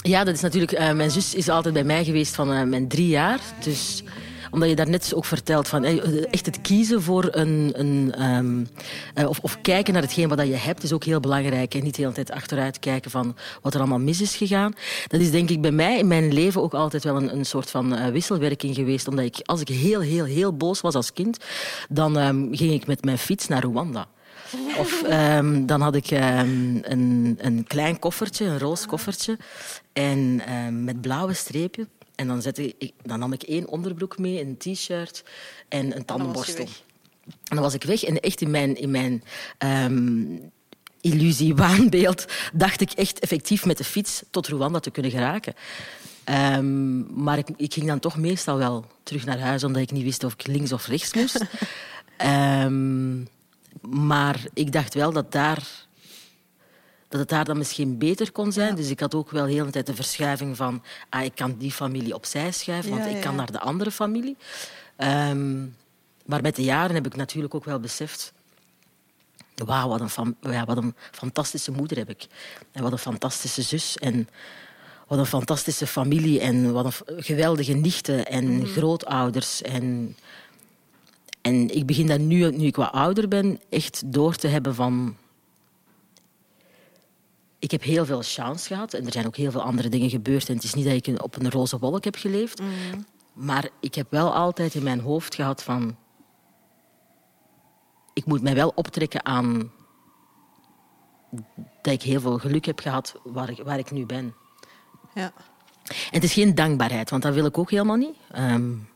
ja, dat is natuurlijk. Uh, mijn zus is altijd bij mij geweest van uh, mijn drie jaar. Dus omdat je daarnet ook vertelt van eh, echt het kiezen voor een, een ehm, eh, of, of kijken naar hetgeen wat je hebt is ook heel belangrijk en niet de hele tijd achteruit kijken van wat er allemaal mis is gegaan. Dat is denk ik bij mij in mijn leven ook altijd wel een, een soort van uh, wisselwerking geweest, omdat ik als ik heel heel heel boos was als kind, dan um, ging ik met mijn fiets naar Rwanda. Of um, dan had ik een, een klein koffertje, een roze koffertje. En met blauwe streepjes. En dan, zette ik, dan nam ik één onderbroek mee, een t-shirt en een tandenborstel. En dan was ik weg. En echt in mijn, in mijn illusie, waanbeeld, dacht ik echt effectief met de fiets tot Rwanda te kunnen geraken. Um, maar ik, ik, ging dan toch meestal wel terug naar huis, omdat ik niet wist of ik links of rechts moest. um, maar ik dacht wel dat, daar, dat het daar dan misschien beter kon zijn. Dus ik had ook wel heel de tijd de verschuiving van... Ah, ik kan die familie opzij schuiven, want ik kan naar de andere familie. Um, maar met de jaren heb ik natuurlijk ook wel beseft... Wauw, wat een, ja, wat een fantastische moeder heb ik. En wat een fantastische zus. En wat een fantastische familie. En wat een geweldige nichten en mm. grootouders. En en ik begin dat nu, nu ik wat ouder ben, echt door te hebben van... Ik heb heel veel chance gehad en er zijn ook heel veel andere dingen gebeurd. En het is niet dat ik op een roze wolk heb geleefd. Mm. Maar ik heb wel altijd in mijn hoofd gehad van... Ik moet mij wel optrekken aan dat ik heel veel geluk heb gehad waar ik, waar ik nu ben. Ja. En het is geen dankbaarheid, want dat wil ik ook helemaal niet. Um,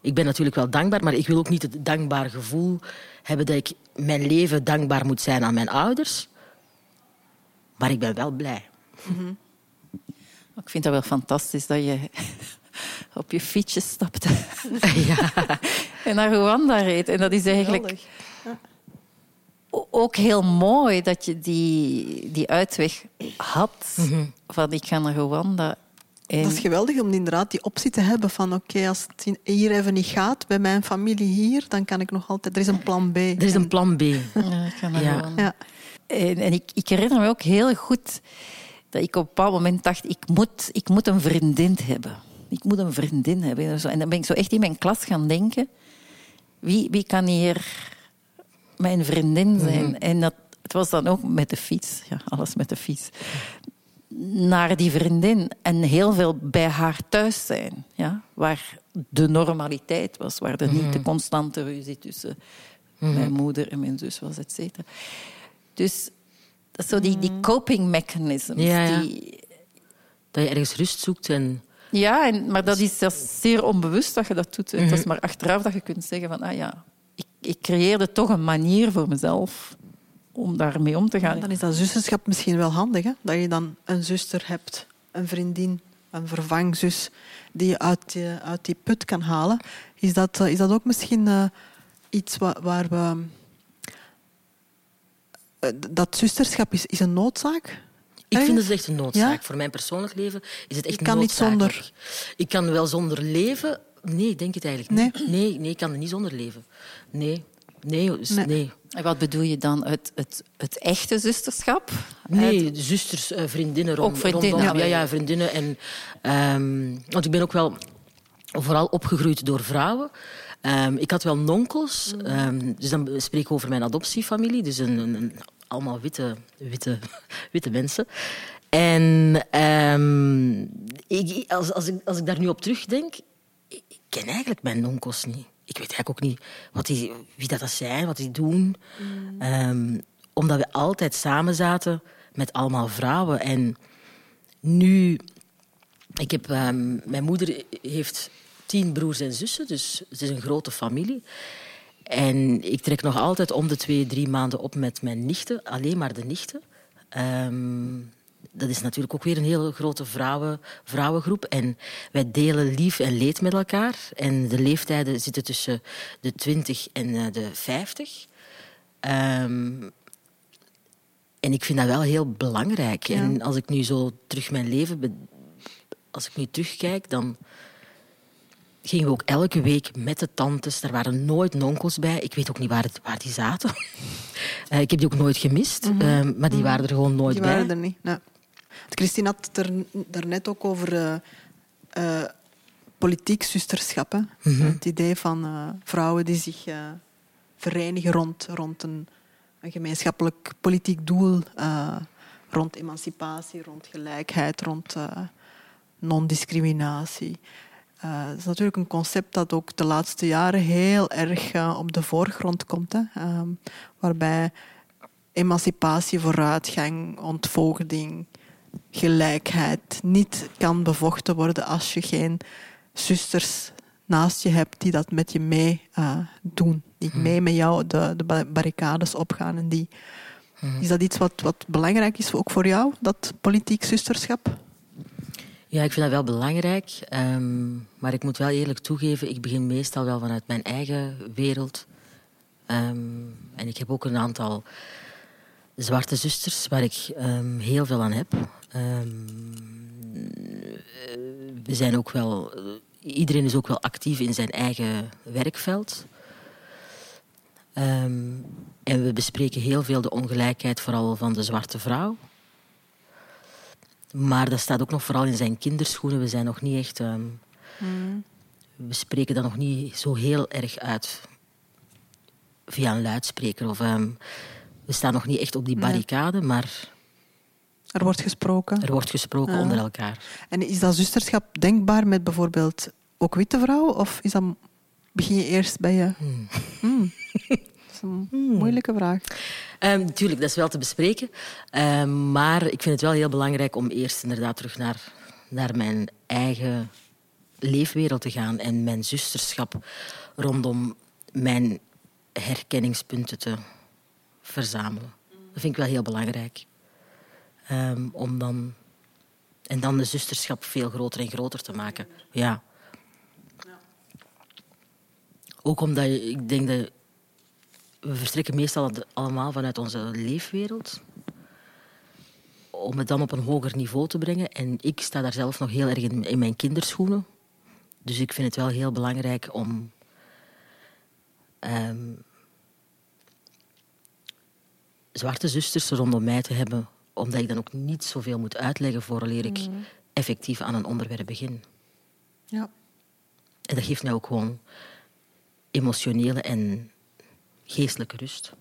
ik ben natuurlijk wel dankbaar, maar ik wil ook niet het dankbaar gevoel hebben dat ik mijn leven dankbaar moet zijn aan mijn ouders. Maar ik ben wel blij. Mm Ik vind dat wel fantastisch dat je op je fietsje stapte ja. en naar Rwanda reed. En dat is eigenlijk ook heel mooi dat je die, die uitweg had mhm. van ik ga naar Rwanda dat is geweldig om inderdaad die optie te hebben van oké, als het hier even niet gaat bij mijn familie hier, dan kan ik nog altijd... Er is een plan B. Er is een plan B. Ja, ik ga ja. ja. En, en ik, ik, herinner me ook heel goed dat ik op een bepaald moment dacht, ik moet, ik moet een vriendin hebben. Ik moet een vriendin hebben. En dan ben ik zo echt in mijn klas gaan denken, wie, wie kan hier mijn vriendin zijn? Mhm. En dat, het was dan ook met de fiets. Ja, alles met de fiets naar die vriendin en heel veel bij haar thuis zijn. Ja? Waar de normaliteit was, waar er niet de mhm. constante ruzie tussen mhm. mijn moeder en mijn zus was, et cetera. Dus dat zo die, die mhm. coping mechanisms. Ja, Die... Dat je ergens rust zoekt en... Ja, en, maar dat is zeer onbewust dat je dat doet. Het is maar achteraf dat je kunt zeggen van, ah ja, ik, ik creëerde toch een manier voor mezelf om daarmee om te gaan. Dan is dat zusterschap misschien wel handig, hè? dat je dan een zuster hebt, een vriendin, een vervangzus die je uit die, uit die put kan halen. Is dat, eh, is dat ook misschien uh, iets waar, waar we... Uh, dat zusterschap is, is een noodzaak? Ik vind het echt een noodzaak. Voor mijn persoonlijk leven is het echt ik kan niet zonder. Ik kan wel zonder leven. Nee, ik denk het eigenlijk niet. Nee, nee, nee ik kan er niet zonder leven. Nee, nee, dus nee. nee. En wat bedoel je dan? Het, het, het echte zusterschap? Nee, zusters, uh, vriendinnen. Rond, Ook vriendinnen? Rondom, ja, ja, vriendinnen. En, um, want ik ben ook wel vooral opgegroeid door vrouwen. Um, ik had wel nonkels. Um, dus dan spreek ik over mijn adoptiefamilie. Dus een, een, allemaal witte, witte, witte mensen. En ik, als, als, ik, als ik daar nu op terugdenk... Ik, ik ken eigenlijk mijn nonkels niet ik weet eigenlijk ook niet wat die, wie dat zijn, wat die doen. Mm. Omdat we altijd samen zaten met allemaal vrouwen. En nu, ik heb, mijn moeder heeft tien broers en zussen, dus het is een grote familie. En ik trek nog altijd om de twee, drie maanden op met mijn nichten, alleen maar de nichten. Um, dat is natuurlijk ook weer een hele grote vrouwen, vrouwengroep. En wij delen lief en leed met elkaar. En de leeftijden zitten tussen de 20 en eh, de 50. Um, en ik vind dat wel heel belangrijk. En als ik nu zo terug mijn leven... Als ik nu terugkijk, dan gingen we ook elke week met de tantes. Er waren nooit nonkels bij. Ik weet ook niet waar, het, waar die zaten. uh, ik heb die ook nooit gemist. Mm -hmm. maar die mhm. waren er gewoon nooit die bij. Die waren er niet, nee. Christine had het er daarnet ook over uh, uh, politiek zusterschap. hè. Het idee van eh, vrouwen die zich eh, verenigen rond, rond een, een gemeenschappelijk politiek doel. eh, rond emancipatie, rond gelijkheid, rond eh, non-discriminatie. Eh, Het is natuurlijk een concept dat ook de laatste jaren heel erg eh, op de voorgrond komt. Hè. Ehm, waarbij emancipatie, vooruitgang, ontvoogding, gelijkheid niet kan bevochten worden als je geen zusters naast je hebt die dat met je mee eh, doen. Die mee met jou de, de ba- barricades opgaan. En die, Is dat iets wat, wat belangrijk is ook voor jou, dat politiek zusterschap? Ja, ik vind dat wel belangrijk. ehm, maar ik moet wel eerlijk toegeven, ik begin meestal wel vanuit mijn eigen wereld. Ehm, en ik heb ook een aantal zwarte zusters waar ik ehm, heel veel aan heb. We zijn ook wel, eh, iedereen is ook wel actief in zijn eigen werkveld. En we bespreken heel veel de ongelijkheid, vooral van de zwarte vrouw. Maar dat staat ook nog vooral in zijn kinderschoenen. We zijn nog niet echt. ehm, We spreken dat nog niet zo heel erg uit via een luidspreker. Of, ehm, we staan nog niet echt op die Nee. barricade, maar Er wordt gesproken. er wordt gesproken Ja. onder elkaar. En is dat zusterschap denkbaar met bijvoorbeeld ook witte vrouwen? Of is dat, begin je eerst bij je... Hmm. Dat een moeilijke vraag. Ehm, tuurlijk, dat is wel te bespreken. Ehm, maar ik vind het wel heel belangrijk om eerst inderdaad terug naar, naar mijn eigen leefwereld te gaan en mijn zusterschap rondom mijn herkenningspunten te verzamelen. Dat vind ik wel heel belangrijk. Ehm, om dan, en dan de zusterschap veel groter en groter te maken. Ja. Ook omdat je, ik denk dat we verstrekken meestal allemaal vanuit onze leefwereld. Om het dan op een hoger niveau te brengen. En ik sta daar zelf nog heel erg in, in mijn kinderschoenen. Dus ik vind het wel heel belangrijk om. ehm, zwarte zusters rondom mij te hebben. Omdat ik dan ook niet zoveel moet uitleggen vooraleer ik effectief aan een onderwerp begin. Ja. En dat geeft mij ook gewoon emotionele en geestelijke rust.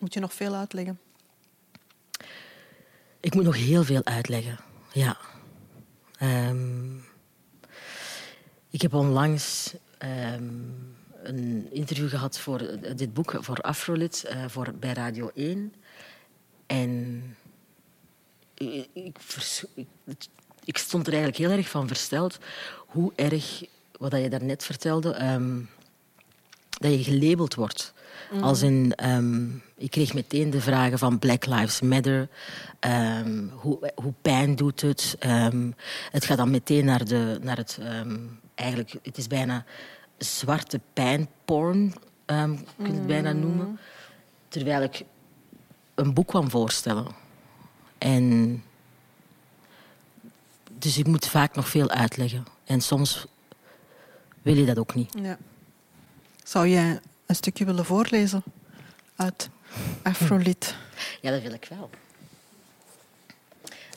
Moet je nog veel uitleggen? Ik moet nog heel veel uitleggen. Ja. Ehm, ik heb onlangs ehm, een interview gehad voor eh, dit boek, voor Afrolit, eh, voor, bij Radio 1. En ik, ik, vers- ik, ik stond er eigenlijk heel erg van versteld hoe erg, wat je daarnet vertelde, ehm, dat je gelabeld wordt. Als in, ehm, ik kreeg meteen de vragen van Black Lives Matter. ehm, hoe, hoe pijn doet het? Ehm, het gaat dan meteen naar, de, naar het... eigenlijk, het is bijna zwarte pijnporn, ehm kun je het bijna noemen. Terwijl ik een boek kwam voorstellen. En... Dus ik moet vaak nog veel uitleggen. En soms wil je dat ook niet. Ja. Zou jij een stukje willen voorlezen uit Afrolit? Ja, dat wil ik wel.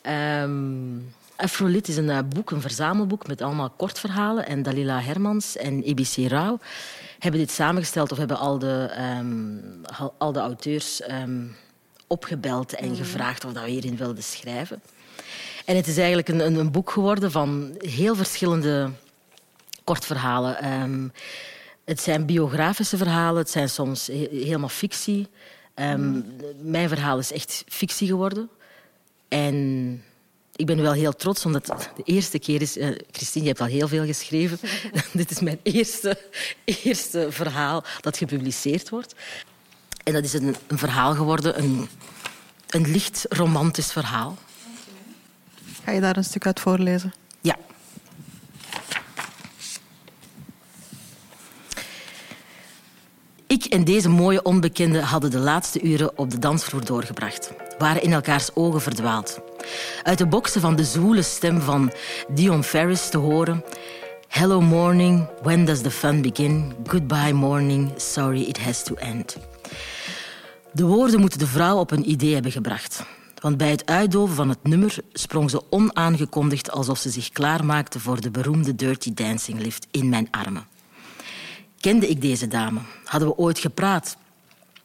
Ehm Afrolit is een eh, boek, een verzamelboek met allemaal kortverhalen. En Dalila Hermans en EBC Rauw hebben dit samengesteld of hebben al de, ehm, al, de auteurs ehm, opgebeld en gevraagd of dat we hierin wilden schrijven. En het is eigenlijk een, een, boek geworden van heel verschillende kortverhalen. Het zijn biografische verhalen, het zijn soms he- helemaal fictie. Ehm, Mijn verhaal is echt fictie geworden. En ik ben wel heel trots, omdat de eerste keer is... eh, Christine, je hebt al heel veel geschreven. Dit is mijn eerste, eerste verhaal dat gepubliceerd wordt. En dat is een, een verhaal geworden, een, een licht romantisch verhaal. Ga je daar een stuk uit voorlezen? Ik en deze mooie onbekende hadden de laatste uren op de dansvloer doorgebracht. Waren in elkaars ogen verdwaald. Uit de boksen van de zwoele stem van Dion Ferris te horen... Hello morning, when does the fun begin? Goodbye morning, sorry it has to end. De woorden moeten de vrouw op een idee hebben gebracht. Want bij het uitdoven van het nummer sprong ze onaangekondigd alsof ze zich klaarmaakte voor de beroemde Dirty Dancing lift in mijn armen. Kende ik deze dame? Hadden we ooit gepraat?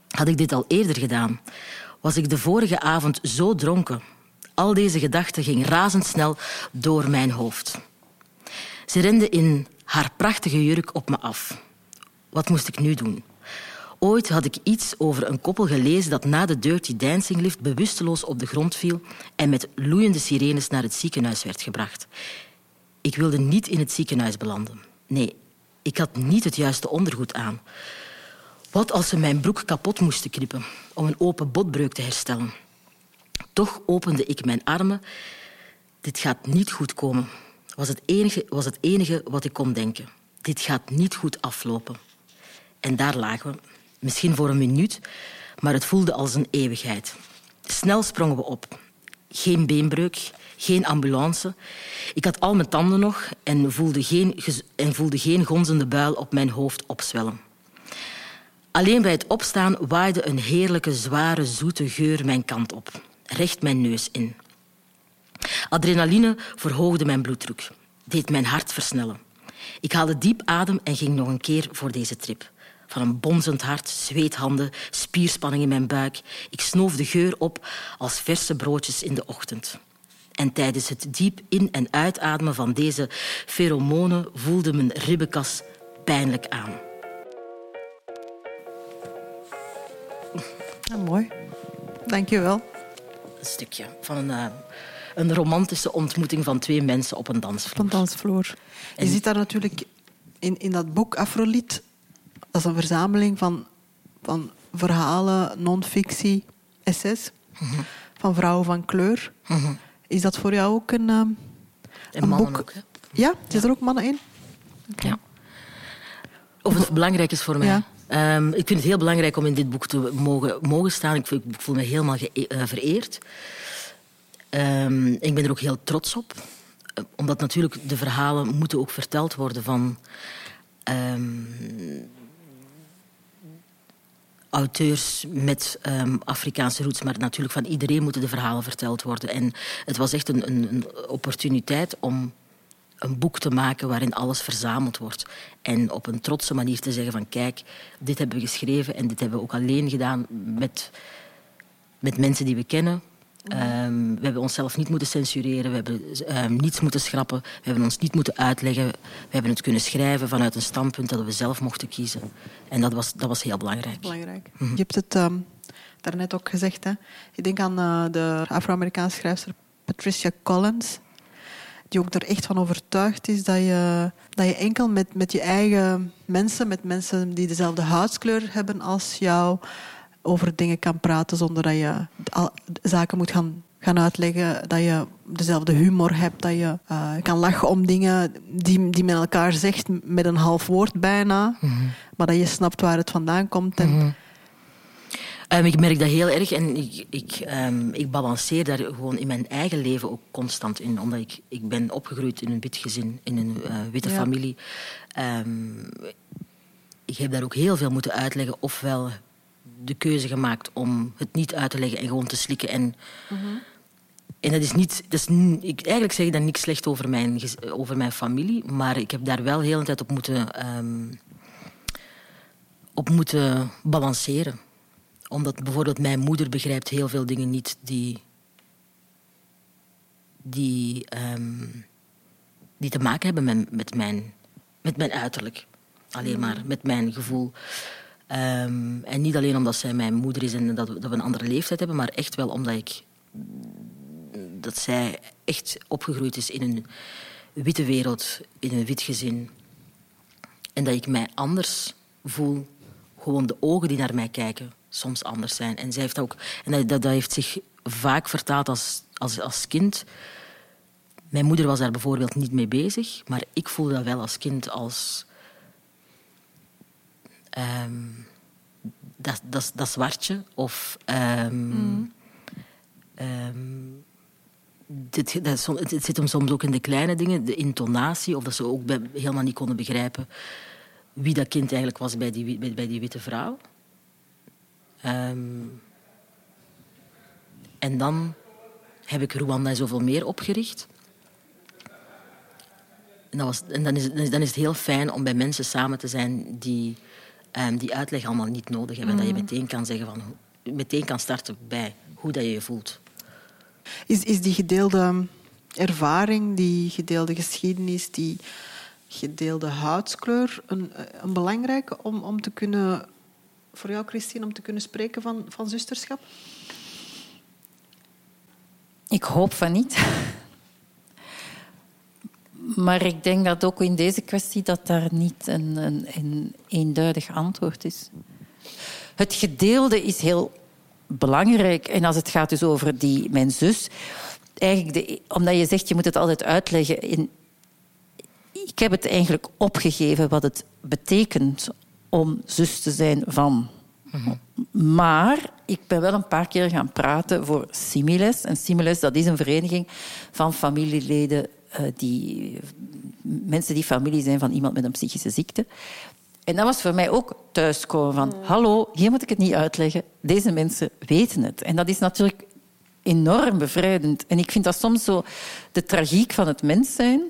Had ik dit al eerder gedaan? Was ik de vorige avond zo dronken? Al deze gedachten gingen razendsnel door mijn hoofd. Ze rende in haar prachtige jurk op me af. Wat moest ik nu doen? Ooit had ik iets over een koppel gelezen dat na de Dirty Dancing lift bewusteloos op de grond viel en met loeiende sirenes naar het ziekenhuis werd gebracht. Ik wilde niet in het ziekenhuis belanden. Nee, ik had niet het juiste ondergoed aan. Wat als ze mijn broek kapot moesten knippen om een open botbreuk te herstellen? Toch opende ik mijn armen. Dit gaat niet goed komen, was het enige, was het enige wat ik kon denken. Dit gaat niet goed aflopen. En daar lagen we, misschien voor een minuut, maar het voelde als een eeuwigheid. Snel sprongen we op. Geen beenbreuk, geen ambulance. Ik had al mijn tanden nog en voelde geen, en voelde geen gonzende buil op mijn hoofd opzwellen. Alleen bij het opstaan waaide een heerlijke, zware, zoete geur mijn kant op, recht mijn neus in. Adrenaline verhoogde mijn bloeddruk, deed mijn hart versnellen. Ik haalde diep adem en ging nog een keer voor deze trip. Van een bonzend hart, zweethanden, spierspanning in mijn buik. Ik snoof de geur op als verse broodjes in de ochtend. En tijdens het diep in- en uitademen van deze pheromonen voelde mijn ribbenkas pijnlijk aan. Ja, mooi. Dank je wel. Een stukje van een, uh, een romantische ontmoeting van twee mensen op een dansvloer. Op een dansvloer. Je ziet daar natuurlijk in, in dat boek Afrolied, dat is een verzameling van, van verhalen, non-fictie, essays, mm van vrouwen van kleur. Mm Is dat voor jou ook een, um, en een boek? Ook, ja, zit ja. er ook mannen in? Okay. Ja. Of het belangrijk is voor mij. Ja. Um, ik vind het heel belangrijk om in dit boek te mogen, mogen staan. Ik voel, ik voel me helemaal ge, uh, vereerd. Um, ik ben er ook heel trots op. Omdat natuurlijk de verhalen moeten ook verteld worden van... Um, auteurs met um, Afrikaanse roots, maar natuurlijk van iedereen moeten de verhalen verteld worden. En het was echt een, een, een opportuniteit om een boek te maken waarin alles verzameld wordt. En op een trotse manier te zeggen van kijk, dit hebben we geschreven en dit hebben we ook alleen gedaan met, met mensen die we kennen. Um, we hebben onszelf niet moeten censureren, we hebben um, niets moeten schrappen, we hebben ons niet moeten uitleggen. We hebben het kunnen schrijven vanuit een standpunt dat we zelf mochten kiezen. En dat was, dat was heel belangrijk. Belangrijk. Mm -hmm. Je hebt het um, daarnet ook gezegd. Hè? Ik denk aan uh, de Afro-Amerikaanse schrijfster Patricia Collins die ook er echt van overtuigd is dat je, dat je enkel met, met je eigen mensen, met mensen die dezelfde huidskleur hebben als jou, over dingen kan praten zonder dat je zaken moet gaan, gaan uitleggen. Dat je dezelfde humor hebt, dat je uh, kan lachen om dingen die, die men elkaar zegt met een half woord bijna, mm -hmm. maar dat je snapt waar het vandaan komt. En, mm -hmm. Um, ik merk dat heel erg en ik, ik, um, ik balanceer daar gewoon in mijn eigen leven ook constant in. Omdat ik, ik ben opgegroeid in een wit gezin, in een uh, witte ja. familie. Um, ik heb daar ook heel veel moeten uitleggen. Ofwel de keuze gemaakt om het niet uit te leggen en gewoon te slikken. En, mm -hmm. en dat is niet... Dat is, ik, eigenlijk zeg ik dan niks slecht over mijn, over mijn familie. Maar ik heb daar wel heel de tijd op moeten, op moeten balanceren omdat bijvoorbeeld mijn moeder begrijpt heel veel dingen niet die, die, um, die te maken hebben met, met, mijn, met mijn uiterlijk. Alleen maar met mijn gevoel. Um, en niet alleen omdat zij mijn moeder is en dat we, dat we een andere leeftijd hebben, maar echt wel omdat ik dat zij echt opgegroeid is in een witte wereld, in een wit gezin. En dat ik mij anders voel, gewoon de ogen die naar mij kijken soms anders zijn. En, zij heeft ook, en dat, dat, dat heeft zich vaak vertaald als, als, als kind. Mijn moeder was daar bijvoorbeeld niet mee bezig, maar ik voelde dat wel als kind als. Um, dat, dat, dat zwartje of. Mm. um, dit, dat, het zit hem soms ook in de kleine dingen, de intonatie, of dat ze ook helemaal niet konden begrijpen wie dat kind eigenlijk was bij die, bij, die witte vrouw. En dan heb ik Rwanda zoveel meer opgericht. En, dat was, en dan, is, dan is het heel fijn om bij mensen samen te zijn die um, die uitleg allemaal niet nodig hebben. Dat je meteen kan zeggen van, meteen kan starten bij hoe dat je je voelt. Is, is die gedeelde ervaring, die gedeelde geschiedenis, die gedeelde huidskleur een, een belangrijke om, om te kunnen, voor jou Christine, om te kunnen spreken van, van zusterschap? Ik hoop van niet. Maar ik denk dat ook in deze kwestie dat daar niet een, een, een eenduidig antwoord is. Het gedeelde is heel belangrijk. En als het gaat dus over die, mijn zus... Eigenlijk de, omdat je zegt, je moet het altijd uitleggen... In, ik heb het eigenlijk opgegeven wat het betekent om zus te zijn van. Maar ik ben wel een paar keer gaan praten voor Similes. En Similes dat is een vereniging van familieleden die mensen die familie zijn van iemand met een psychische ziekte. En dat was voor mij ook thuiskomen van... Hallo, hier moet ik het niet uitleggen. Deze mensen weten het. En dat is natuurlijk enorm bevrijdend. En ik vind dat soms zo de tragiek van het mens zijn.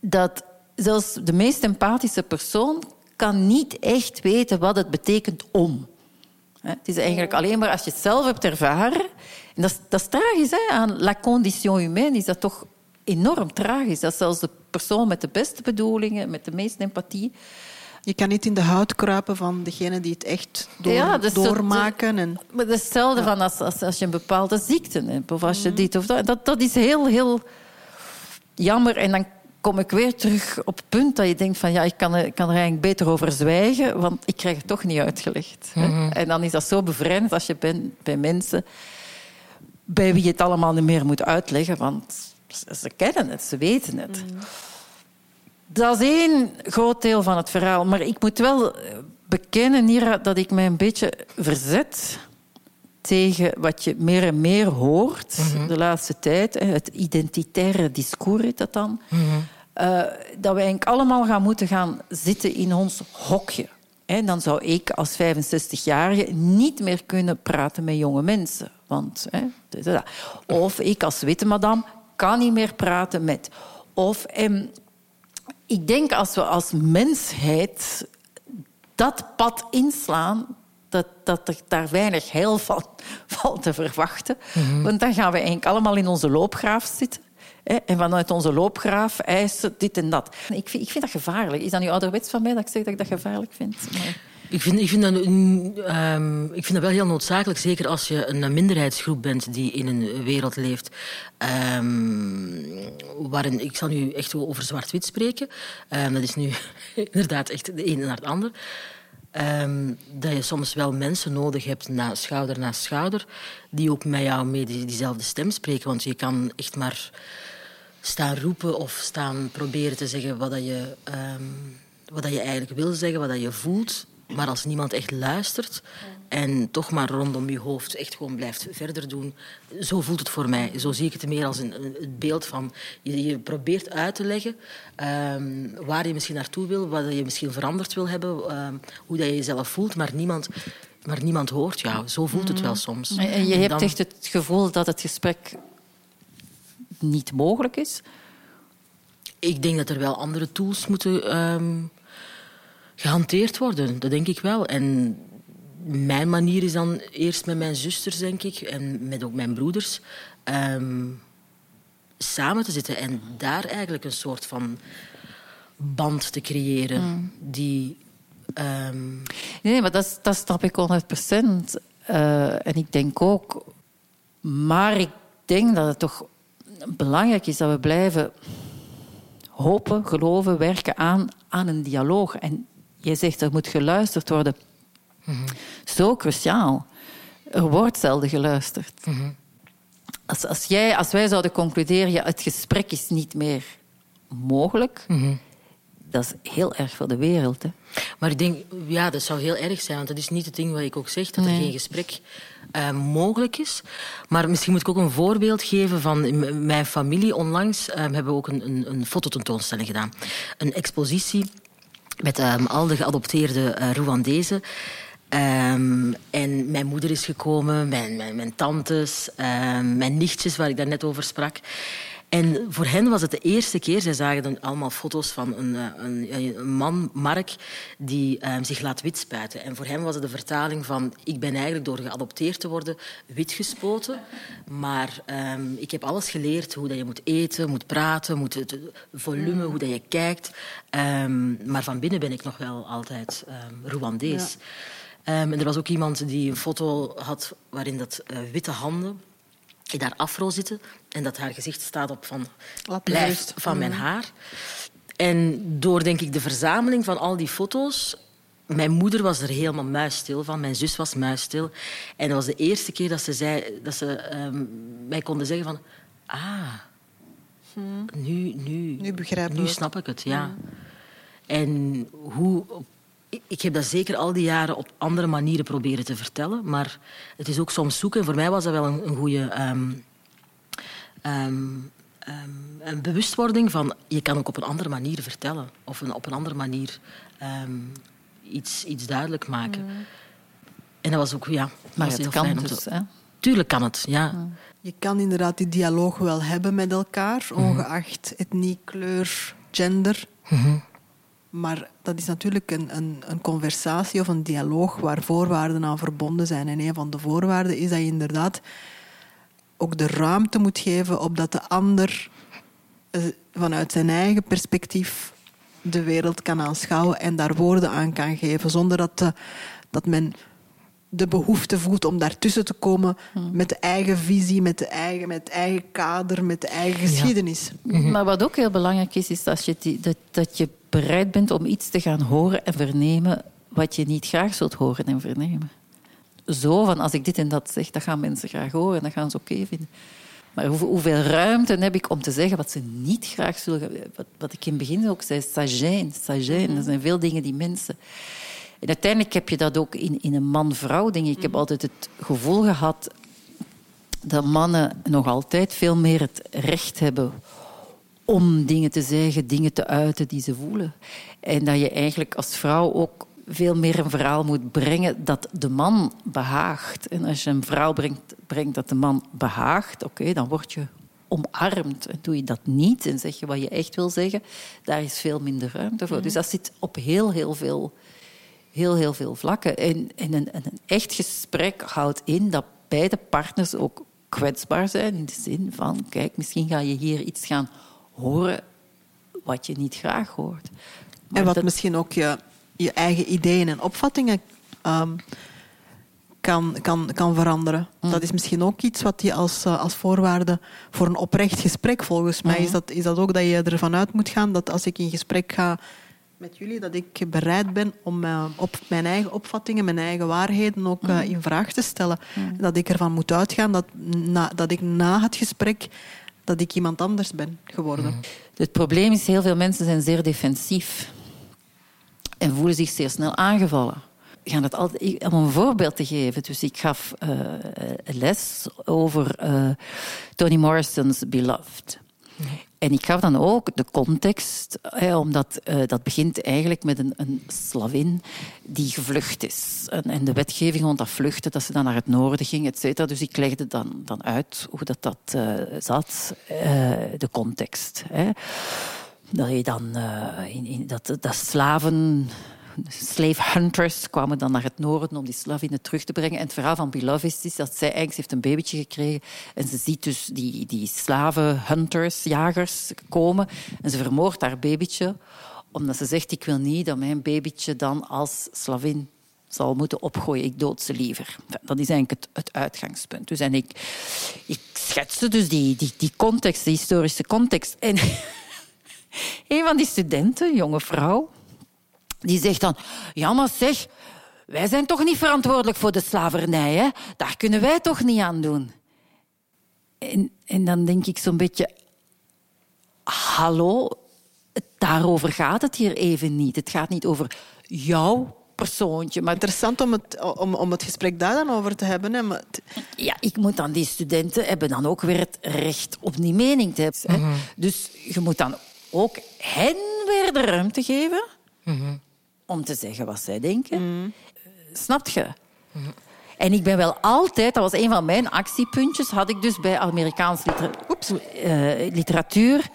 Dat zelfs de meest empathische persoon kan niet echt weten wat het betekent om. Het is eigenlijk alleen maar als je het zelf hebt ervaren. En dat is, dat is tragisch. Hè? Aan la condition humaine is dat toch enorm tragisch. Dat zelfs de persoon met de beste bedoelingen, met de meeste empathie... Je kan niet in de huid kruipen van degene die het echt door, ja, doormaken. En... Maar is hetzelfde van als, als, als je een bepaalde ziekte hebt. Of als je mhm. dit of dat. dat. Dat is heel, heel jammer. En dan kom ik weer terug op het punt dat je denkt van ja, ik kan er, kan er eigenlijk beter over zwijgen, want ik krijg het toch niet uitgelegd. Mhm. En dan is dat zo bevrijdend als je bent bij mensen bij wie je het allemaal niet meer moet uitleggen, want ze kennen het, ze weten het. Mm. Dat is één groot deel van het verhaal. Maar ik moet wel bekennen, Nira, dat ik mij een beetje verzet tegen wat je meer en meer hoort mhm. de laatste tijd. Het identitaire discours heet dat dan. Mhm. Eh, dat we eigenlijk allemaal gaan moeten gaan zitten in ons hokje. En dan zou ik als 65-jarige niet meer kunnen praten met jonge mensen. Want, hè, of ik als witte madame kan niet meer praten met. Of ehm, ik denk als we als mensheid dat pad inslaan, dat, dat er daar weinig heil van valt te verwachten. Mhm. Want dan gaan we eigenlijk allemaal in onze loopgraaf zitten. Hè, en vanuit onze loopgraaf eisen dit en dat. Ik vind, ik vind dat gevaarlijk. Is dat nu ouderwets van mij dat ik zeg dat ik dat gevaarlijk vind? Ik vind, ik, vind dat, um, ik vind dat wel heel noodzakelijk, zeker als je een minderheidsgroep bent die in een wereld leeft um, waarin, ik zal nu echt over zwart-wit spreken, um, dat is nu inderdaad echt de ene naar het ander, dat je soms wel mensen nodig hebt, na, schouder na schouder, die ook met jou mee diezelfde stem spreken, want je kan echt maar staan roepen of staan proberen te zeggen wat dat je, wat dat je eigenlijk wil zeggen, wat dat je voelt. Maar als niemand echt luistert en toch maar rondom je hoofd echt gewoon blijft verder doen, zo voelt het voor mij. Zo zie ik het meer als een, een beeld van je, je, probeert uit te leggen um, waar je misschien naartoe wil, wat je misschien veranderd wil hebben, um, hoe dat je jezelf voelt, maar niemand, maar niemand hoort jou. Zo voelt het wel mm. soms. En je hebt echt het gevoel dat het gesprek niet mogelijk is? Ik denk dat er wel andere tools moeten. Um, gehanteerd worden. Dat denk ik wel. En mijn manier is dan eerst met mijn zusters, denk ik, en met ook mijn broeders, um, samen te zitten en daar eigenlijk een soort van band te creëren mm. die. Um... Nee, maar dat, dat snap ik 100 procent. Uh, en ik denk ook, maar ik denk dat het toch belangrijk is dat we blijven hopen, geloven, werken aan, aan een dialoog. En je zegt er moet geluisterd worden. Zo cruciaal. Er wordt zelden geluisterd. als, als, jij, als wij zouden concluderen, ja, het gesprek is niet meer mogelijk, dat is heel erg voor de wereld. Hè? Maar ik denk, ja, dat zou heel erg zijn, want dat is niet het ding wat ik ook zeg, dat er geen gesprek uh, mogelijk is. Maar misschien moet ik ook een voorbeeld geven van mijn familie. Onlangs uh, hebben we ook een, een, een fototentoonstelling gedaan. Een expositie met um, al de geadopteerde uh, Rwandezen. Ehm, en mijn moeder is gekomen, mijn, mijn, mijn tantes, ehm, mijn nichtjes, waar ik daar net over sprak. En voor hen was het de eerste keer, zij zagen dan allemaal foto's van een, eh, een, een man, Mark, die um, zich laat witspuiten. En voor hem was het de vertaling van ik ben eigenlijk door geadopteerd te worden witgespoten. Maar um, ik heb alles geleerd, hoe dat je moet eten, moet praten, moet het volume, hoe dat je kijkt. Um, maar van binnen ben ik nog wel altijd Rwandees. Ja. en er was ook iemand die een foto had waarin dat uh, witte handen daar afro zitten en dat haar gezicht staat op van blijft van mijn haar. En door denk ik de verzameling van al die foto's mijn moeder was er helemaal muisstil van. Mijn zus was muisstil. En dat was de eerste keer dat ze, zei, dat ze um, mij konden zeggen van... Ah, hmm. nu, nu, nu, begrijp nu snap ik het. Ja. Hmm. En hoe ik heb dat zeker al die jaren op andere manieren proberen te vertellen. Maar het is ook soms zoeken. Voor mij was dat wel een, een goede um, um, um, een bewustwording van... Je kan ook op een andere manier vertellen. Of een, op een andere manier iets, iets duidelijk maken. Mm. En dat was ook, ja... Maar het kan dus, hè? Tuurlijk kan het, ja. Mm. Je kan inderdaad die dialoog wel hebben met elkaar, mm. ongeacht etnie, kleur, gender. Mm -hmm. Maar dat is natuurlijk een, een, een, conversatie of een dialoog waar voorwaarden aan verbonden zijn. En een van de voorwaarden is dat je inderdaad ook de ruimte moet geven opdat de ander eh, vanuit zijn eigen perspectief de wereld kan aanschouwen en daar woorden aan kan geven, zonder dat, de, dat men de behoefte voelt om daartussen te komen hmm. met de eigen visie, met, de eigen, met het eigen kader, met de eigen geschiedenis. Maar wat ook heel belangrijk is, is dat je, die, dat, dat je bereid bent om iets te gaan horen en vernemen wat je niet graag zult horen en vernemen. Zo van, als ik dit en dat zeg, dat gaan mensen graag horen en dat gaan ze oké okay vinden. Maar hoeveel ruimte heb ik om te zeggen wat ze niet graag zullen... Wat, wat ik in het begin ook zei, sagijn, sagijn. Er zijn veel dingen die mensen... En uiteindelijk heb je dat ook in, in een man-vrouw ding. Ik heb mhm. altijd het gevoel gehad dat mannen nog altijd veel meer het recht hebben om dingen te zeggen, dingen te uiten die ze voelen. En dat je eigenlijk als vrouw ook veel meer een verhaal moet brengen dat de man behaagt. En als je een vrouw brengt, brengt dat de man behaagt, oké, dan word je omarmd. En doe je dat niet en zeg je wat je echt wil zeggen, daar is veel minder ruimte voor. Mhm. Dus dat zit op heel, heel veel heel, heel veel vlakken. En, en een, een, echt gesprek houdt in dat beide partners ook kwetsbaar zijn. In de zin van, kijk, misschien ga je hier iets gaan horen wat je niet graag hoort. Maar en wat misschien ook je, je eigen ideeën en opvattingen um, kan, kan, kan veranderen. Mm. Dat is misschien ook iets wat je als, uh, als voorwaarde voor een oprecht gesprek, volgens mij, is, mm-hmm. dat, is dat ook dat je ervan uit moet gaan dat als ik in gesprek ga met jullie dat ik bereid ben om uh, op mijn eigen opvattingen, mijn eigen waarheden ook uh, in vraag te stellen. Mm. Dat ik ervan moet uitgaan dat, na, dat ik na het gesprek dat ik iemand anders ben geworden. Mm. Het probleem is, heel veel mensen zijn zeer defensief en voelen zich zeer snel aangevallen. Ik het altijd, om een voorbeeld te geven. Dus ik gaf uh, les over Toni Morrison's Beloved. En ik gaf dan ook de context, hè, omdat uh, dat begint eigenlijk met een, een slavin die gevlucht is. En, de wetgeving rond dat vluchten, dat ze dan naar het noorden ging, et cetera. Dus ik legde dan, dan uit hoe dat, dat uh, zat, uh, de context. Hè. Dat je dan in, in, dat, dat slaven slave hunters kwamen dan naar het noorden om die slavinnen terug te brengen. En het verhaal van Beloved is dat zij eigenlijk heeft een babytje gekregen en ze ziet dus die, die slavenhunters, jagers, komen en ze vermoordt haar babytje omdat ze zegt, ik wil niet dat mijn babytje dan als slavin zal moeten opgooien. Ik dood ze liever. Dat is eigenlijk het, het uitgangspunt. Dus en ik, ik schetste dus die, die, die context, de historische context. En een van die studenten, jonge vrouw, die zegt dan, ja maar zeg, wij zijn toch niet verantwoordelijk voor de slavernij, hè? Daar kunnen wij toch niet aan doen. En, en dan denk ik zo'n beetje, hallo, daarover gaat het hier even niet. Het gaat niet over jouw persoontje. Maar... Interessant om het, om, om het gesprek daar dan over te hebben. Hè? Maar... Ja, ik moet dan die studenten hebben dan ook weer het recht op die mening te hebben. Hè? Mhm. Dus je moet dan ook hen weer de ruimte geven. Mhm om te zeggen wat zij denken. Mm. Snap je? En ik ben wel altijd, dat was een van mijn actiepuntjes, had ik dus bij Amerikaanse liter- uh, literatuur,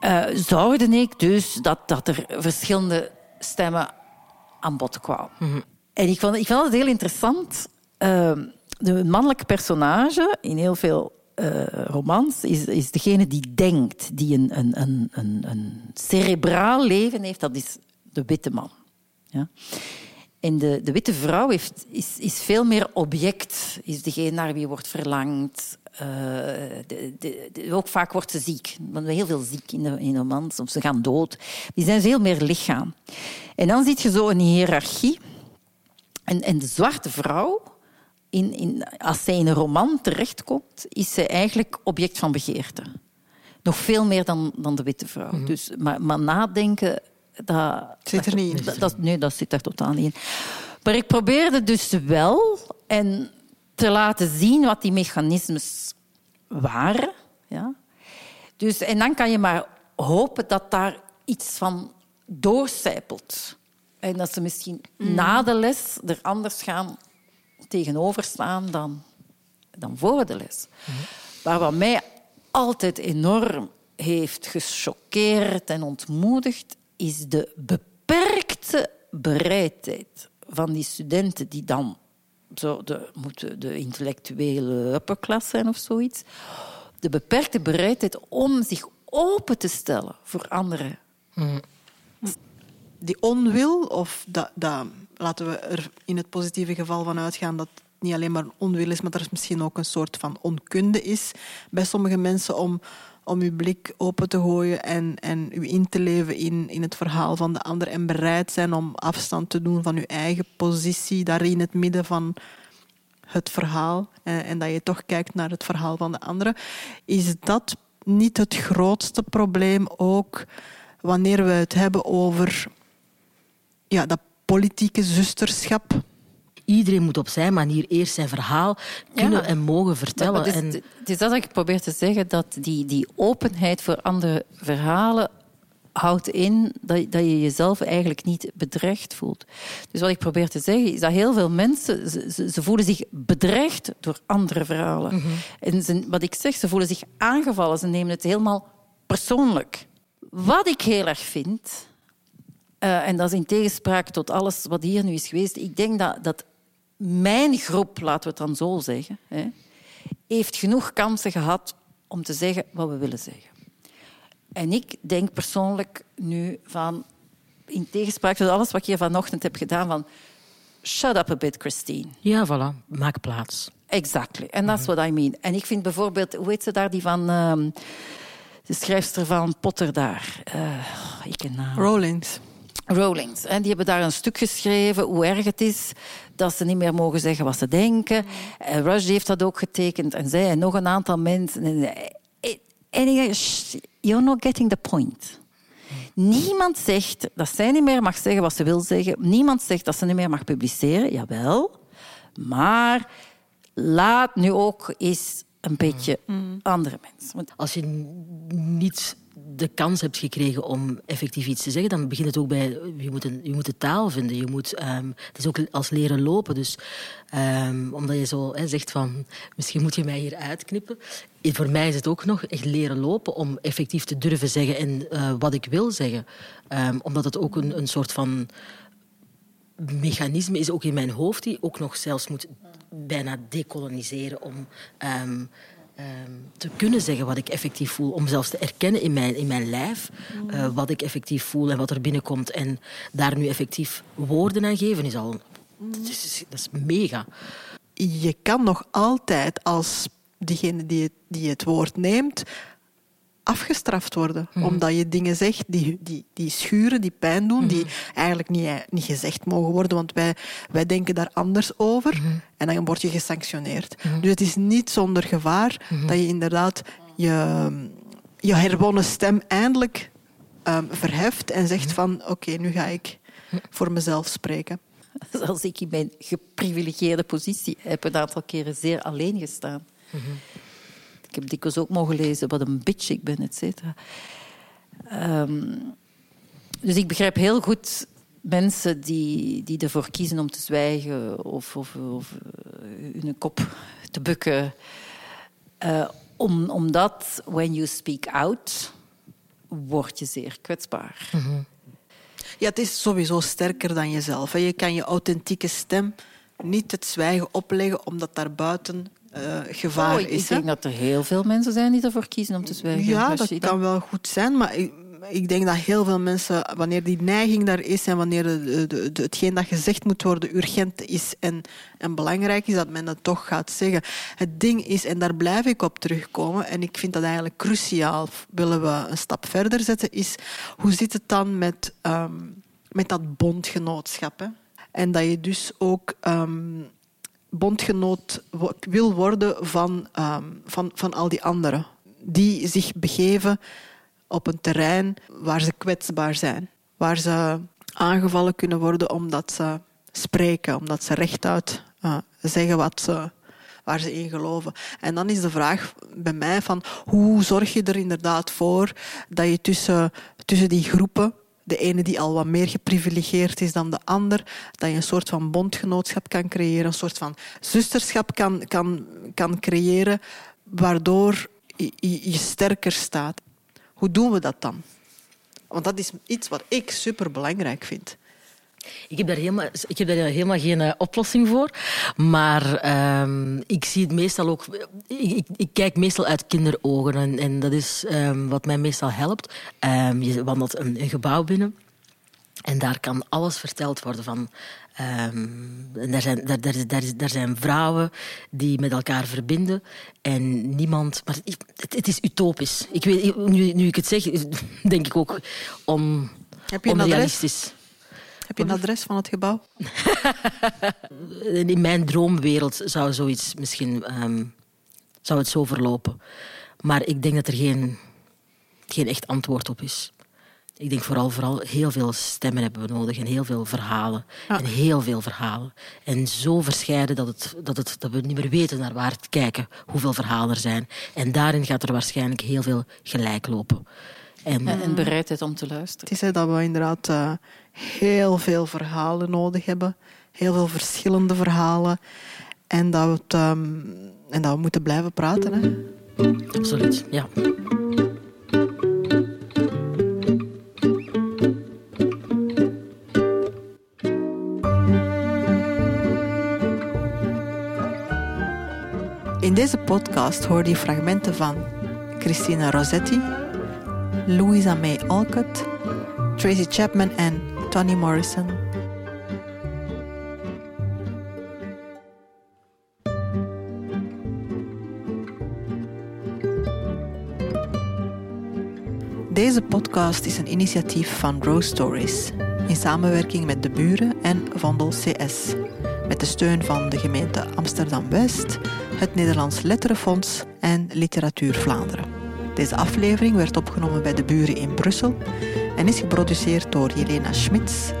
uh, zorgde ik dus dat, dat er verschillende stemmen aan bod kwamen. En ik vond, ik vond het heel interessant. Uh, de mannelijke personage in heel veel uh, romans is, is degene die denkt, die een, een, een, een, een cerebraal leven heeft, dat is de witte man. Ja? En de, de witte vrouw heeft, is, is veel meer object, is degene naar wie wordt verlangd. Uh, de, de, ook vaak wordt ze ziek. Want heel veel ziek in de, in de romans, of ze gaan dood. Die zijn veel meer lichaam. En dan zie je zo een hiërarchie. En, en de zwarte vrouw, in, in, als zij in een roman terechtkomt, is ze eigenlijk object van begeerte. Nog veel meer dan, dan de witte vrouw. Mm -hmm. dus, maar, maar nadenken dat zit er niet in. Dat, dat, nee, dat zit er totaal niet in. Maar ik probeerde dus wel en te laten zien wat die mechanismes waren. Ja. Dus, en dan kan je maar hopen dat daar iets van doorcijpelt. En dat ze misschien mm. na de les er anders gaan tegenover staan dan, dan voor de les. Mm. Maar wat mij altijd enorm heeft gechoqueerd en ontmoedigd, is de beperkte bereidheid van die studenten die dan zo de, moeten de intellectuele upperklas zijn of zoiets. De beperkte bereidheid om zich open te stellen voor anderen. Die onwil, of dat, dat, laten we er in het positieve geval van uitgaan dat het niet alleen maar onwil is, maar er is misschien ook een soort van onkunde is bij sommige mensen om, om uw blik open te gooien en, en u in te leven in, in het verhaal van de ander en bereid zijn om afstand te doen van uw eigen positie daar in het midden van het verhaal en, en dat je toch kijkt naar het verhaal van de andere. Is dat niet het grootste probleem ook wanneer we het hebben over ja, dat politieke zusterschap? Iedereen moet op zijn manier eerst zijn verhaal kunnen ja, en mogen vertellen. Maar, maar en... het is dat ik probeer te zeggen, dat die, die openheid voor andere verhalen houdt in dat, dat je jezelf eigenlijk niet bedreigd voelt. Dus wat ik probeer te zeggen is dat heel veel mensen ze, ze voelen zich bedreigd door andere verhalen. Mm -hmm. En ze, wat ik zeg, ze voelen zich aangevallen. Ze nemen het helemaal persoonlijk. Wat ik heel erg vind, uh, en dat is in tegenspraak tot alles wat hier nu is geweest, ik denk dat, dat mijn groep, laten we het dan zo zeggen, hè, heeft genoeg kansen gehad om te zeggen wat we willen zeggen. En ik denk persoonlijk nu van, in tegenspraak tot alles wat ik hier vanochtend heb gedaan, van shut up a bit, Christine. Ja, voilà. Maak plaats. Exactly. And that's what I mean. En ik vind bijvoorbeeld, hoe heet ze daar, die van... Uh, de schrijfster van Potter daar. Uh, ik ken naam. Rowlings. Rowlings. En die hebben daar een stuk geschreven hoe erg het is dat ze niet meer mogen zeggen wat ze denken. En Rush heeft dat ook getekend en zij en nog een aantal mensen. En ik denk, you're not getting the point. Niemand zegt dat zij niet meer mag zeggen wat ze wil zeggen. Niemand zegt dat ze niet meer mag publiceren. Jawel. Maar laat nu ook eens een beetje andere mensen. Want als je niet de kans hebt gekregen om effectief iets te zeggen, dan begint het ook bij je moet een, je moet de taal vinden. Je moet, um, het is ook als leren lopen. Dus um, omdat je zo zegt van misschien moet je mij hier uitknippen. Voor mij is het ook nog echt leren lopen om effectief te durven zeggen en uh, wat ik wil zeggen. Um, omdat het ook een, een soort van mechanisme is ook in mijn hoofd die ook nog zelfs moet bijna decoloniseren om te kunnen zeggen wat ik effectief voel. Om zelfs te erkennen in mijn, in mijn lijf uh, wat ik effectief voel en wat er binnenkomt. En daar nu effectief woorden aan geven is al... Dat is, dat is mega. Je kan nog altijd als diegene die het, die het woord neemt afgestraft worden. Mm. Omdat je dingen zegt die, die, die schuren, die pijn doen, mm. die eigenlijk niet, niet gezegd mogen worden, want wij, wij denken daar anders over. Mm. En dan word je gesanctioneerd. Dus het is niet zonder gevaar dat je inderdaad je, je herwonnen stem eindelijk um, verheft en zegt van oké, okay, nu ga ik voor mezelf spreken. Als ik in mijn geprivilegeerde positie heb een aantal keren zeer alleen gestaan. Ik heb dikwijls ook mogen lezen wat een bitch ik ben, et cetera. Um, dus ik begrijp heel goed mensen die, die ervoor kiezen om te zwijgen of, of, of uh, hun kop te bukken. Uh, om, omdat, when you speak out, word je zeer kwetsbaar. Ja, het is sowieso sterker dan jezelf. Je kan je authentieke stem niet het zwijgen opleggen omdat daar buiten uh, gevaar oh, ik, is. Ik denk dat er heel veel mensen zijn die ervoor kiezen om te zwijgen. Ja, dat kan wel goed zijn, maar ik, ik, denk dat heel veel mensen, wanneer die neiging daar is en wanneer de, de, de, hetgeen dat gezegd moet worden urgent is en, en belangrijk is, dat men het toch gaat zeggen. Het ding is, en daar blijf ik op terugkomen, en ik vind dat eigenlijk cruciaal, willen we een stap verder zetten, is hoe zit het dan met, um, met dat bondgenootschap? Hè? En dat je dus ook um, bondgenoot wil worden van, um, van, van al die anderen. Die zich begeven op een terrein waar ze kwetsbaar zijn. Waar ze aangevallen kunnen worden omdat ze spreken, omdat ze rechtuit uh, zeggen wat ze, waar ze in geloven. En dan is de vraag bij mij van hoe zorg je er inderdaad voor dat je tussen, tussen die groepen de ene die al wat meer geprivilegeerd is dan de ander, dat je een soort van bondgenootschap kan creëren, een soort van zusterschap kan, kan, kan creëren, waardoor je, je sterker staat. Hoe doen we dat dan? Want dat is iets wat ik superbelangrijk vind. Ik heb daar helemaal, ik heb daar helemaal geen uh, oplossing voor. Maar uh, ik zie het meestal ook... Ik, ik, kijk meestal uit kinderogen. En, en dat is um, wat mij meestal helpt. Um, je wandelt een, een gebouw binnen. En daar kan alles verteld worden van... Um, daar, zijn, daar, daar, daar, daar, zijn vrouwen die met elkaar verbinden. En niemand... Maar het, het is utopisch. Ik weet, nu, nu ik het zeg, denk ik ook on, Heb je onrealistisch. Heb je een adres van het gebouw? In mijn droomwereld zou zoiets misschien... Um, zou het zo verlopen. Maar ik denk dat er geen, geen echt antwoord op is. Ik denk vooral, vooral heel veel stemmen hebben we nodig en heel veel verhalen. Ja. En heel veel verhalen. En zo verscheiden dat, het, dat, het, dat we niet meer weten naar waar te kijken, hoeveel verhalen er zijn. En daarin gaat er waarschijnlijk heel veel gelijk lopen. En, en bereidheid om te luisteren. Het is hè, dat we inderdaad uh, heel veel verhalen nodig hebben. Heel veel verschillende verhalen. En dat we, het, um, en dat we moeten blijven praten. Hè? Absoluut, ja. In deze podcast hoorde je fragmenten van Christina Rossetti, Louisa May Alcott, Tracy Chapman en Toni Morrison. Deze podcast is een initiatief van Rose Stories in samenwerking met de buren en Vandel CS, met de steun van de gemeente Amsterdam-West, het Nederlands Letterenfonds en Literatuur Vlaanderen. Deze aflevering werd opgenomen bij de buren in Brussel en is geproduceerd door Jelena Schmitz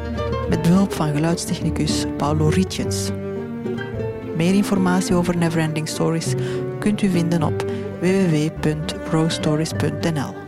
met behulp van geluidstechnicus Paulo Rietjens. Meer informatie over Neverending Stories kunt u vinden op www.rostories.nl.